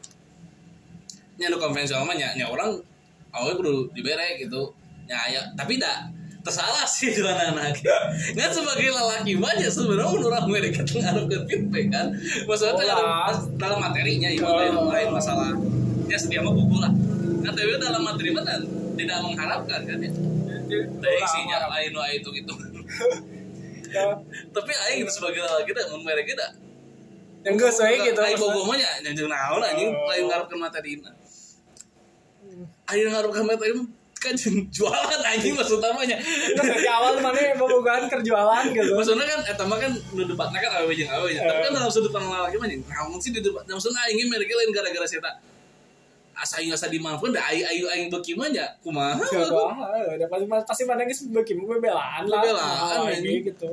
Nya nu konvensional mah nya, nya orang awewe kudu dibere gitu. Nya aya tapi dah tersalah sih dua anak nggak sebagai lelaki banyak sebenarnya menurut aku mereka ngaruh ke feedback kan? Maksudnya Oh, ngaruh dalam materinya itu Oh. lain lain masalah ya setia mah buku lah. Nah tapi dalam materi mah dan tidak mengharapkan kan ya? Dari isinya lain wah itu gitu. Tapi aing gitu sebagai lelaki teh mun mereka dah yang geus we gitu aing bogoh mah nya naon anjing. Oh. lain materi aing ngarepkeun materi mah kan jualan anjing maksud namanya Terus dari awal mana bobogan kerjualan gitu maksudnya kan eta mah kan nu debatna kan awewe jeung nya. tapi kan dalam sudut pandang laki mah naon sih di debat maksudnya aing ge mereka lain gara-gara saya tak asa aing asa dimanfaatkan da aing aing aing beuki mah nya kumaha? Udah pasti pasti mana guys bagi bebelaan lah. Bebelaan, Nah, gitu.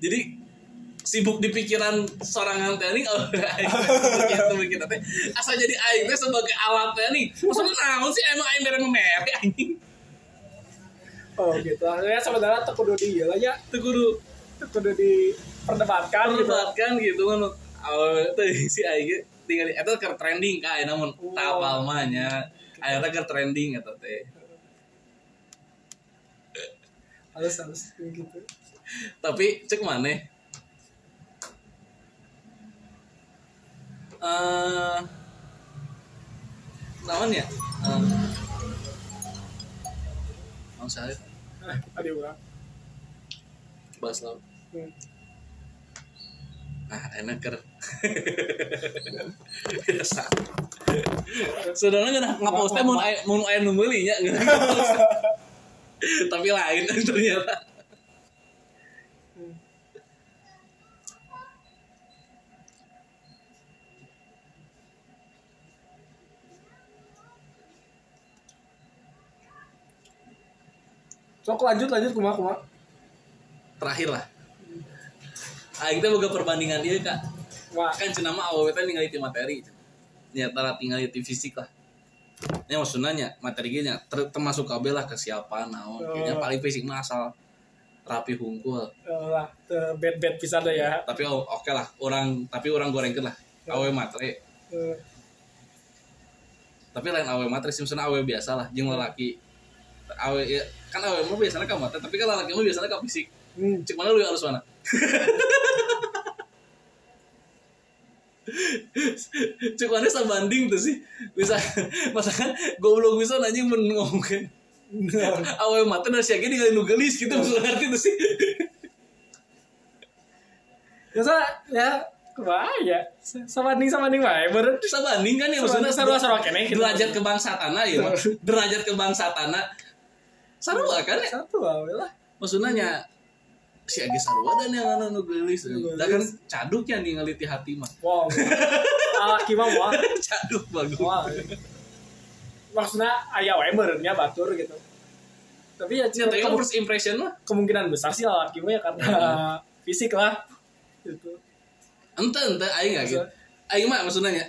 jadi sibuk di pikiran seorang teh oh gitu mikir teh asa jadi aing teh sebagai alat teh nih maksudnya naon sih emang aing mere memere anjing Oh gitu. Ya sebenarnya tuh kudu di lah ya. teu kudu diperdebatkan gitu. perdebatkan gitu kan awal teh si aing tinggal eta keur trending ka ayeuna mun Wow. tapal mah nya ayeuna keur trending eta teh Halus halus gitu. tapi cek maneh eh naon ya? Eh, naon saya Eh, ada orang. bahas laut Hmm. ah enak ker biasa saudara nggak nggak post teh mau mau aya nu meuli nya ngeun nge-post. tapi lain ternyata Sok lanjut lanjut kumaha kumaha. terakhir lah aing teh boga perbandingan dia kak wah kan cenah mah awewe teh ningali ti materi nya tara tinggal ti fisik lah Ya maksudnya nya, materi nya ter- termasuk kabel lah kesiapan naon. Oh. Kayaknya paling fisik mah asal rapi hungkul. eh, lah bed bed bisa deh ya Tapi o- oke lah, orang tapi orang gorengkeun lah. Awe matre. Eh, Tapi lain awe matre sih maksudnya awe biasa lah jeung lalaki. Awe ya, kan awe mah biasanya ka matre, tapi kan lalaki mah biasanya ka fisik. hmm. Cek mana lu harus mana? Cek mana sabanding tuh sih? Bisa masakan goblok bisa nanya men ngomongin awe mata dari siaga ningali nu geulis gitu maksud ngerti tuh sih? Biasa ya wah ya sabanding sabanding wae beureun sabanding kan ya maksudnya sarua-sarua keneh gitu. derajat kebangsatana ya derajat kebangsatana sarua kan ya? Satu lah. Maksudnya nya si Agi sarua dan yang anu nu geulis Nu da kan caduk ya ningali ti hati mah. Wow. Laki mah wah. Caduk bagus. Wah. Maksudnya aya wae beureunya batur gitu. Tapi ya Ya, tapi kemu- first impression mah? kemungkinan besar sih laki mah ya karena fisik lah. Gitu. Ente ente aing gitu. Aing mah maksudnya nya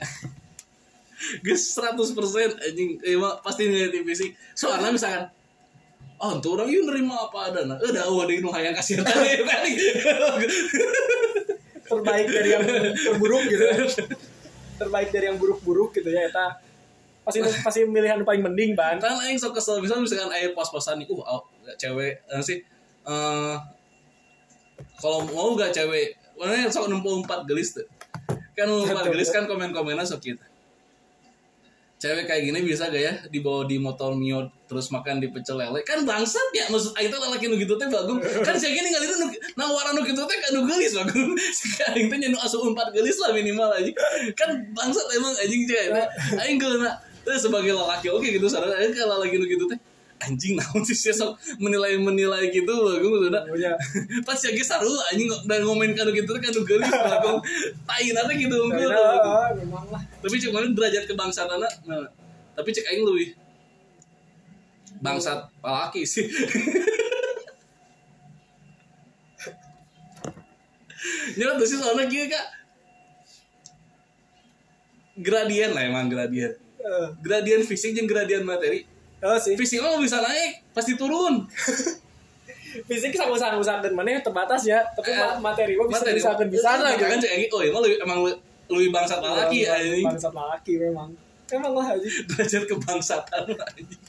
Gus 100% anjing. Mah pasti ngeliat fisik. Soalnya misalkan oh tuh orang yuk nerima apa ada? Nah udah oh ada nu hayang kasih tadi. Terbaik dari yang terburuk gitu. Terbaik dari yang buruk-buruk gitu ya eta. Pasti pasti pilihan paling mending ban. Kan aing sok kesel misalkan misalkan aing pos-posan nih uh cewek eh, sih eh kalau mau gak cewek mana sok 64 gelis tuh. Kan 64 gelis kan komen-komenan sok kita cewek kayak gini bisa gak ya dibawa di motor mio terus makan di pecel lele? Kan bangsat ya maksud aing teh lalaki nu gitu teh bagus kan saya gini ngalih nu nawaran nu gitu teh kan nu gelis bagus aing teh nyanu asup empat gelis lah minimal aja kan bangsat emang anjing cewek. Teh aing geuna teh sebagai lelaki oke gitu sadar aing kalau lagi nu gitu teh anjing naon sih sih sok menilai menilai gitu bagus maksudnya. Punya pas ya geus saru anjing dan ngomen kanu gitu kan nu gelis bagus tai nanti gitu unggul memang lah. Tapi cek mana derajat kebangsaan anak nah, tapi cek aing lebih bangsat laki sih. Nyata tuh sih soalnya gini kak? Gradien lah emang gradien Eh, gradien fisik dan gradien materi oh sih. Fisik mah bisa naik pasti turun. Fisik sama usaha dan mana terbatas ya. Tapi Eh, ma- materi mah bisa bisa akan bisa lah gitu kan. cek oh emang lebih emang lebih bangsat laki ya ini bangsat laki memang. Emang lah aja derajat kebangsatan anjing.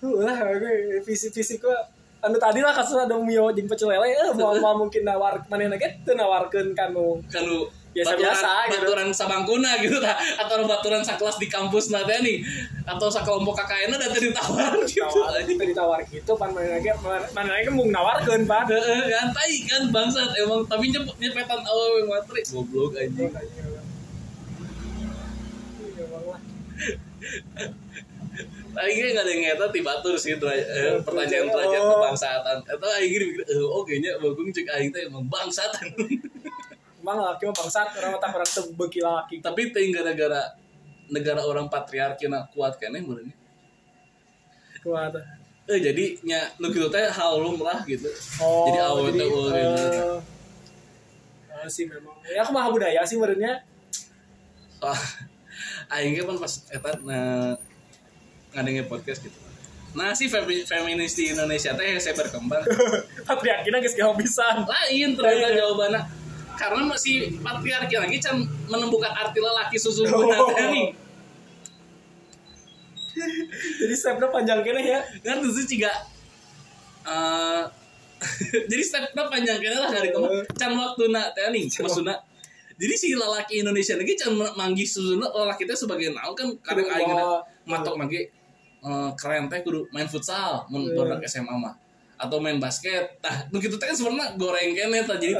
lah gue fisik fisik gua anu tadi lah kasus ada mio jeung pecel lele. Eh mau mau mungkin nawar mana lagi tuh nawarkan kanu kanu Biasa-biasa baturan, gitu. baturan sabangkuna gitu tah atau baturan sakelas di kampus nate nih. Atau sakelompok KKN ada tadi tawar gitu. tawar kita ditawar gitu pan. Mana lagi mana lagi mau nawarkan pan? Heeh, kan? Tai kan? Bangsat. Emang tapi nyep nyepetan awal materi goblok anjing. Aing ge nggak ada yang ngeta ti batur sih eh, pertanyaan Oh. kebangsaan. Atau aing mikir eh oke nya bagung cek aing teh emang bangsatan emang laki mah bangsat orang otak orang tebeki laki tapi teh gara-gara negara orang patriarki na kuat keneh meureun kuat eh jadi nya nu kitu teh hal lumrah gitu oh Jadi awet jadi, teh eueuh gitu. eh, eh, sih memang ya aku mah budaya sih menurutnya Wah, aing ge pan pas eta nah, ngadenge podcast gitu. Nah, si femi- feminis di Indonesia teh saya berkembang. patriarki geus gak bisa Lain ternyata jawabannya. Karena masih patriarki lagi can menemukan arti lelaki sesungguhnya Oh. nih. jadi stepnya panjang kene ya? Ngerti sih ciga eh jadi stepnya panjang kena lah dari teman can waktu nak teh nih maksudnya jadi si lelaki Indonesia lagi can manggih sesungguhnya lelaki teh sebagai naon kan? Kadang aing bawa- matok mage eh, keren teh kudu main futsal mun Iya. budak SMA mah atau main basket. Tah nu kitu teh kan sebenarnya goreng kene tah jadi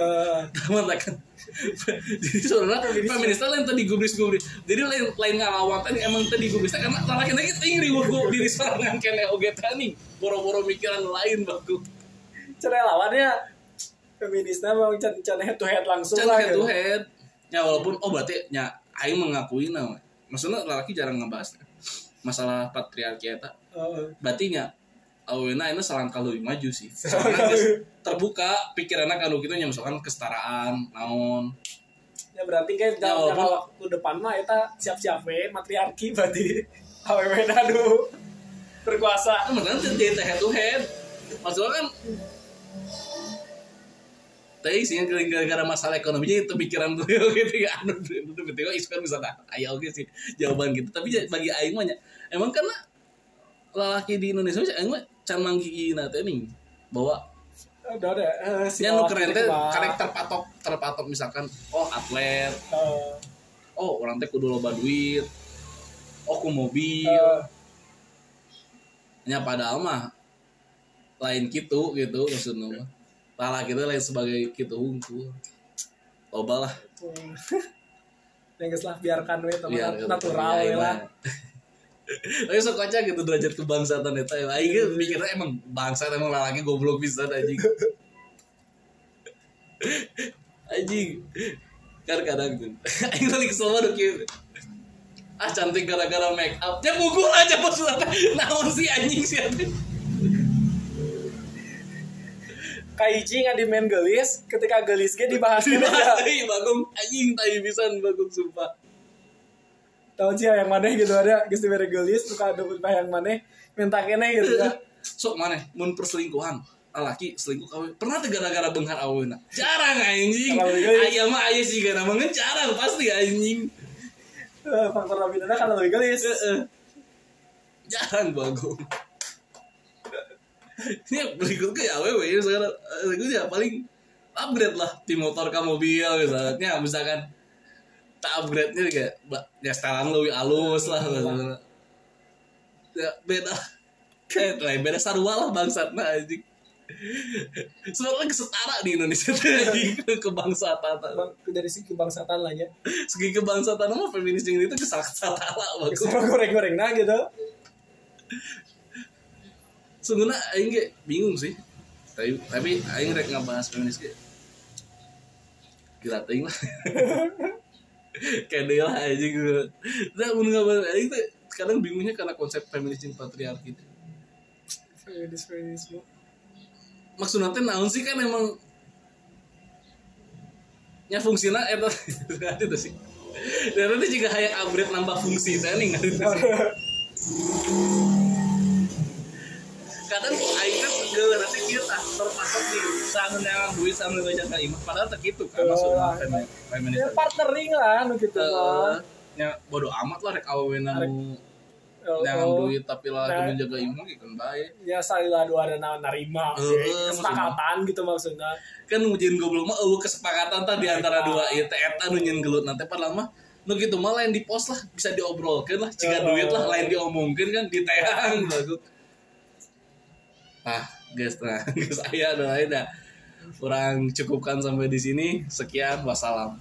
taman kan. Jadi sebenarnya feminis lain teh digubris-gubris jadi lain lain ngalawan teh emang teh digubris teh karena laki lagi tinggi wuku diri sorangan kene oge teh nih boro-boro mikiran lain baku cara lawannya feminisnya mau can can head to head langsung can lah head to gitu. head. Ya walaupun oh berarti nya aing mengakui nama maksudnya laki jarang ngebahas masalah patriarki eta. Heeh. berarti awena ini selangkah lebih maju sih. Soalnya terbuka pikirannya kan gitu misalkan kesetaraan naon. Ya berarti kan Ya, dalam jangka waktu depan mah kita siap-siap we matriarki berarti. Awewe aduh berkuasa. Kan makanya jadi head to head. Maksudnya kan tapi sih gara-gara masalah ekonominya itu pikiran gue gitu ya anu itu betul isu kan bisa nah ayo oke sih jawaban gitu. Tapi bagi aing mah nya, emang karena lelaki di Indonesia aing mah can manggiina teh nih udah ada eh, si nu lelaki keren teh karek terpatok terpatok misalkan oh atlet. Eh, oh orang teh kudu loba duit. Oh ku mobil. Eh, nya padahal mah lain gitu gitu maksudnya mah. Lala kita lain sebagai gitu hungkul loba lah. Yang lah biarkan we teman natural we lah tapi sok kocak gitu derajat kebangsaan ya aing mikirnya emang bangsa emang lalaki goblok bisa anjing. Anjing. Kan kadang tuh. Aing lagi kesel banget ah cantik gara-gara make up. Ya pukul aja maksudnya naon sih anjing sih anjing. Kaiji nggak di main gelis ketika gelis ge dibahas Dibahas bagong. Anjing tai pisan bagong sumpah. Tahun sih yang mana gitu ada geus dibere gelis suka ada yang mana minta kene gitu ya Sok maneh mun perselingkuhan. Laki selingkuh kawe pernah gara-gara beunghar aweuna jarang anjing. Kalau gelis. aya mah aya sih gara mah jarang pasti anjing. Eh, faktor dominannya karena lebih gelis. Heeh. jarang bagong ini berikut ke ya awewe ya sekarang. Eh, berikutnya paling upgrade lah di motor ke mobil misalnya. Misalkan tak upgrade nya ba- ya setelan lebih halus lah ya beda. Kayak beda sarua lah bangsat nah anjing. Sebenarnya setara di Indonesia. Tuh anjing kebangsaan Bang, dari segi kebangsaan lah ya. Segi kebangsaan mah feminis yang itu kesal setara bagus sama goreng-goreng nah gitu. Sungguhnya aing bingung sih. Tapi tapi aing rek ngabahas feminis ge. Gila teuing lah. Kayak lah aja gitu. Nah, mun ngabahas aing teh kadang bingungnya karena konsep feminis jeung patriarki. feminis feminisme Maksudnya teh naon sih kan emang nya fungsina eta itu sih. Dan nanti juga hayang upgrade nambah fungsi teh nih nggak kadang aing kan geuleuh nanti kieu tah terpatok di sangeun yang duit sangeun ngajak ka imah padahal teh kitu kan maksudnya femi- feminis ya partnering lah nu gitu Eh, mah. nya bodo amat lah rek awewena nu yang oh. duit tapi lah Nah. jaga imah gitu kan bae ya salilah dua ada na- narima. Eh, kesepakatan gitu maksudnya. Kan ngujiin goblok mah eueuh kesepakatan tah di antara dua ieu teh eta nu nyeun gelut. Nanti padahal mah nu gitu mah lain di pos lah bisa diobrolkeun lah. Jika Eh. duit lah lain diomongkeun kan diteang bagus ah guys nah guys aya ada lain dah. Kurang cukupkan sampai di sini. Sekian wassalam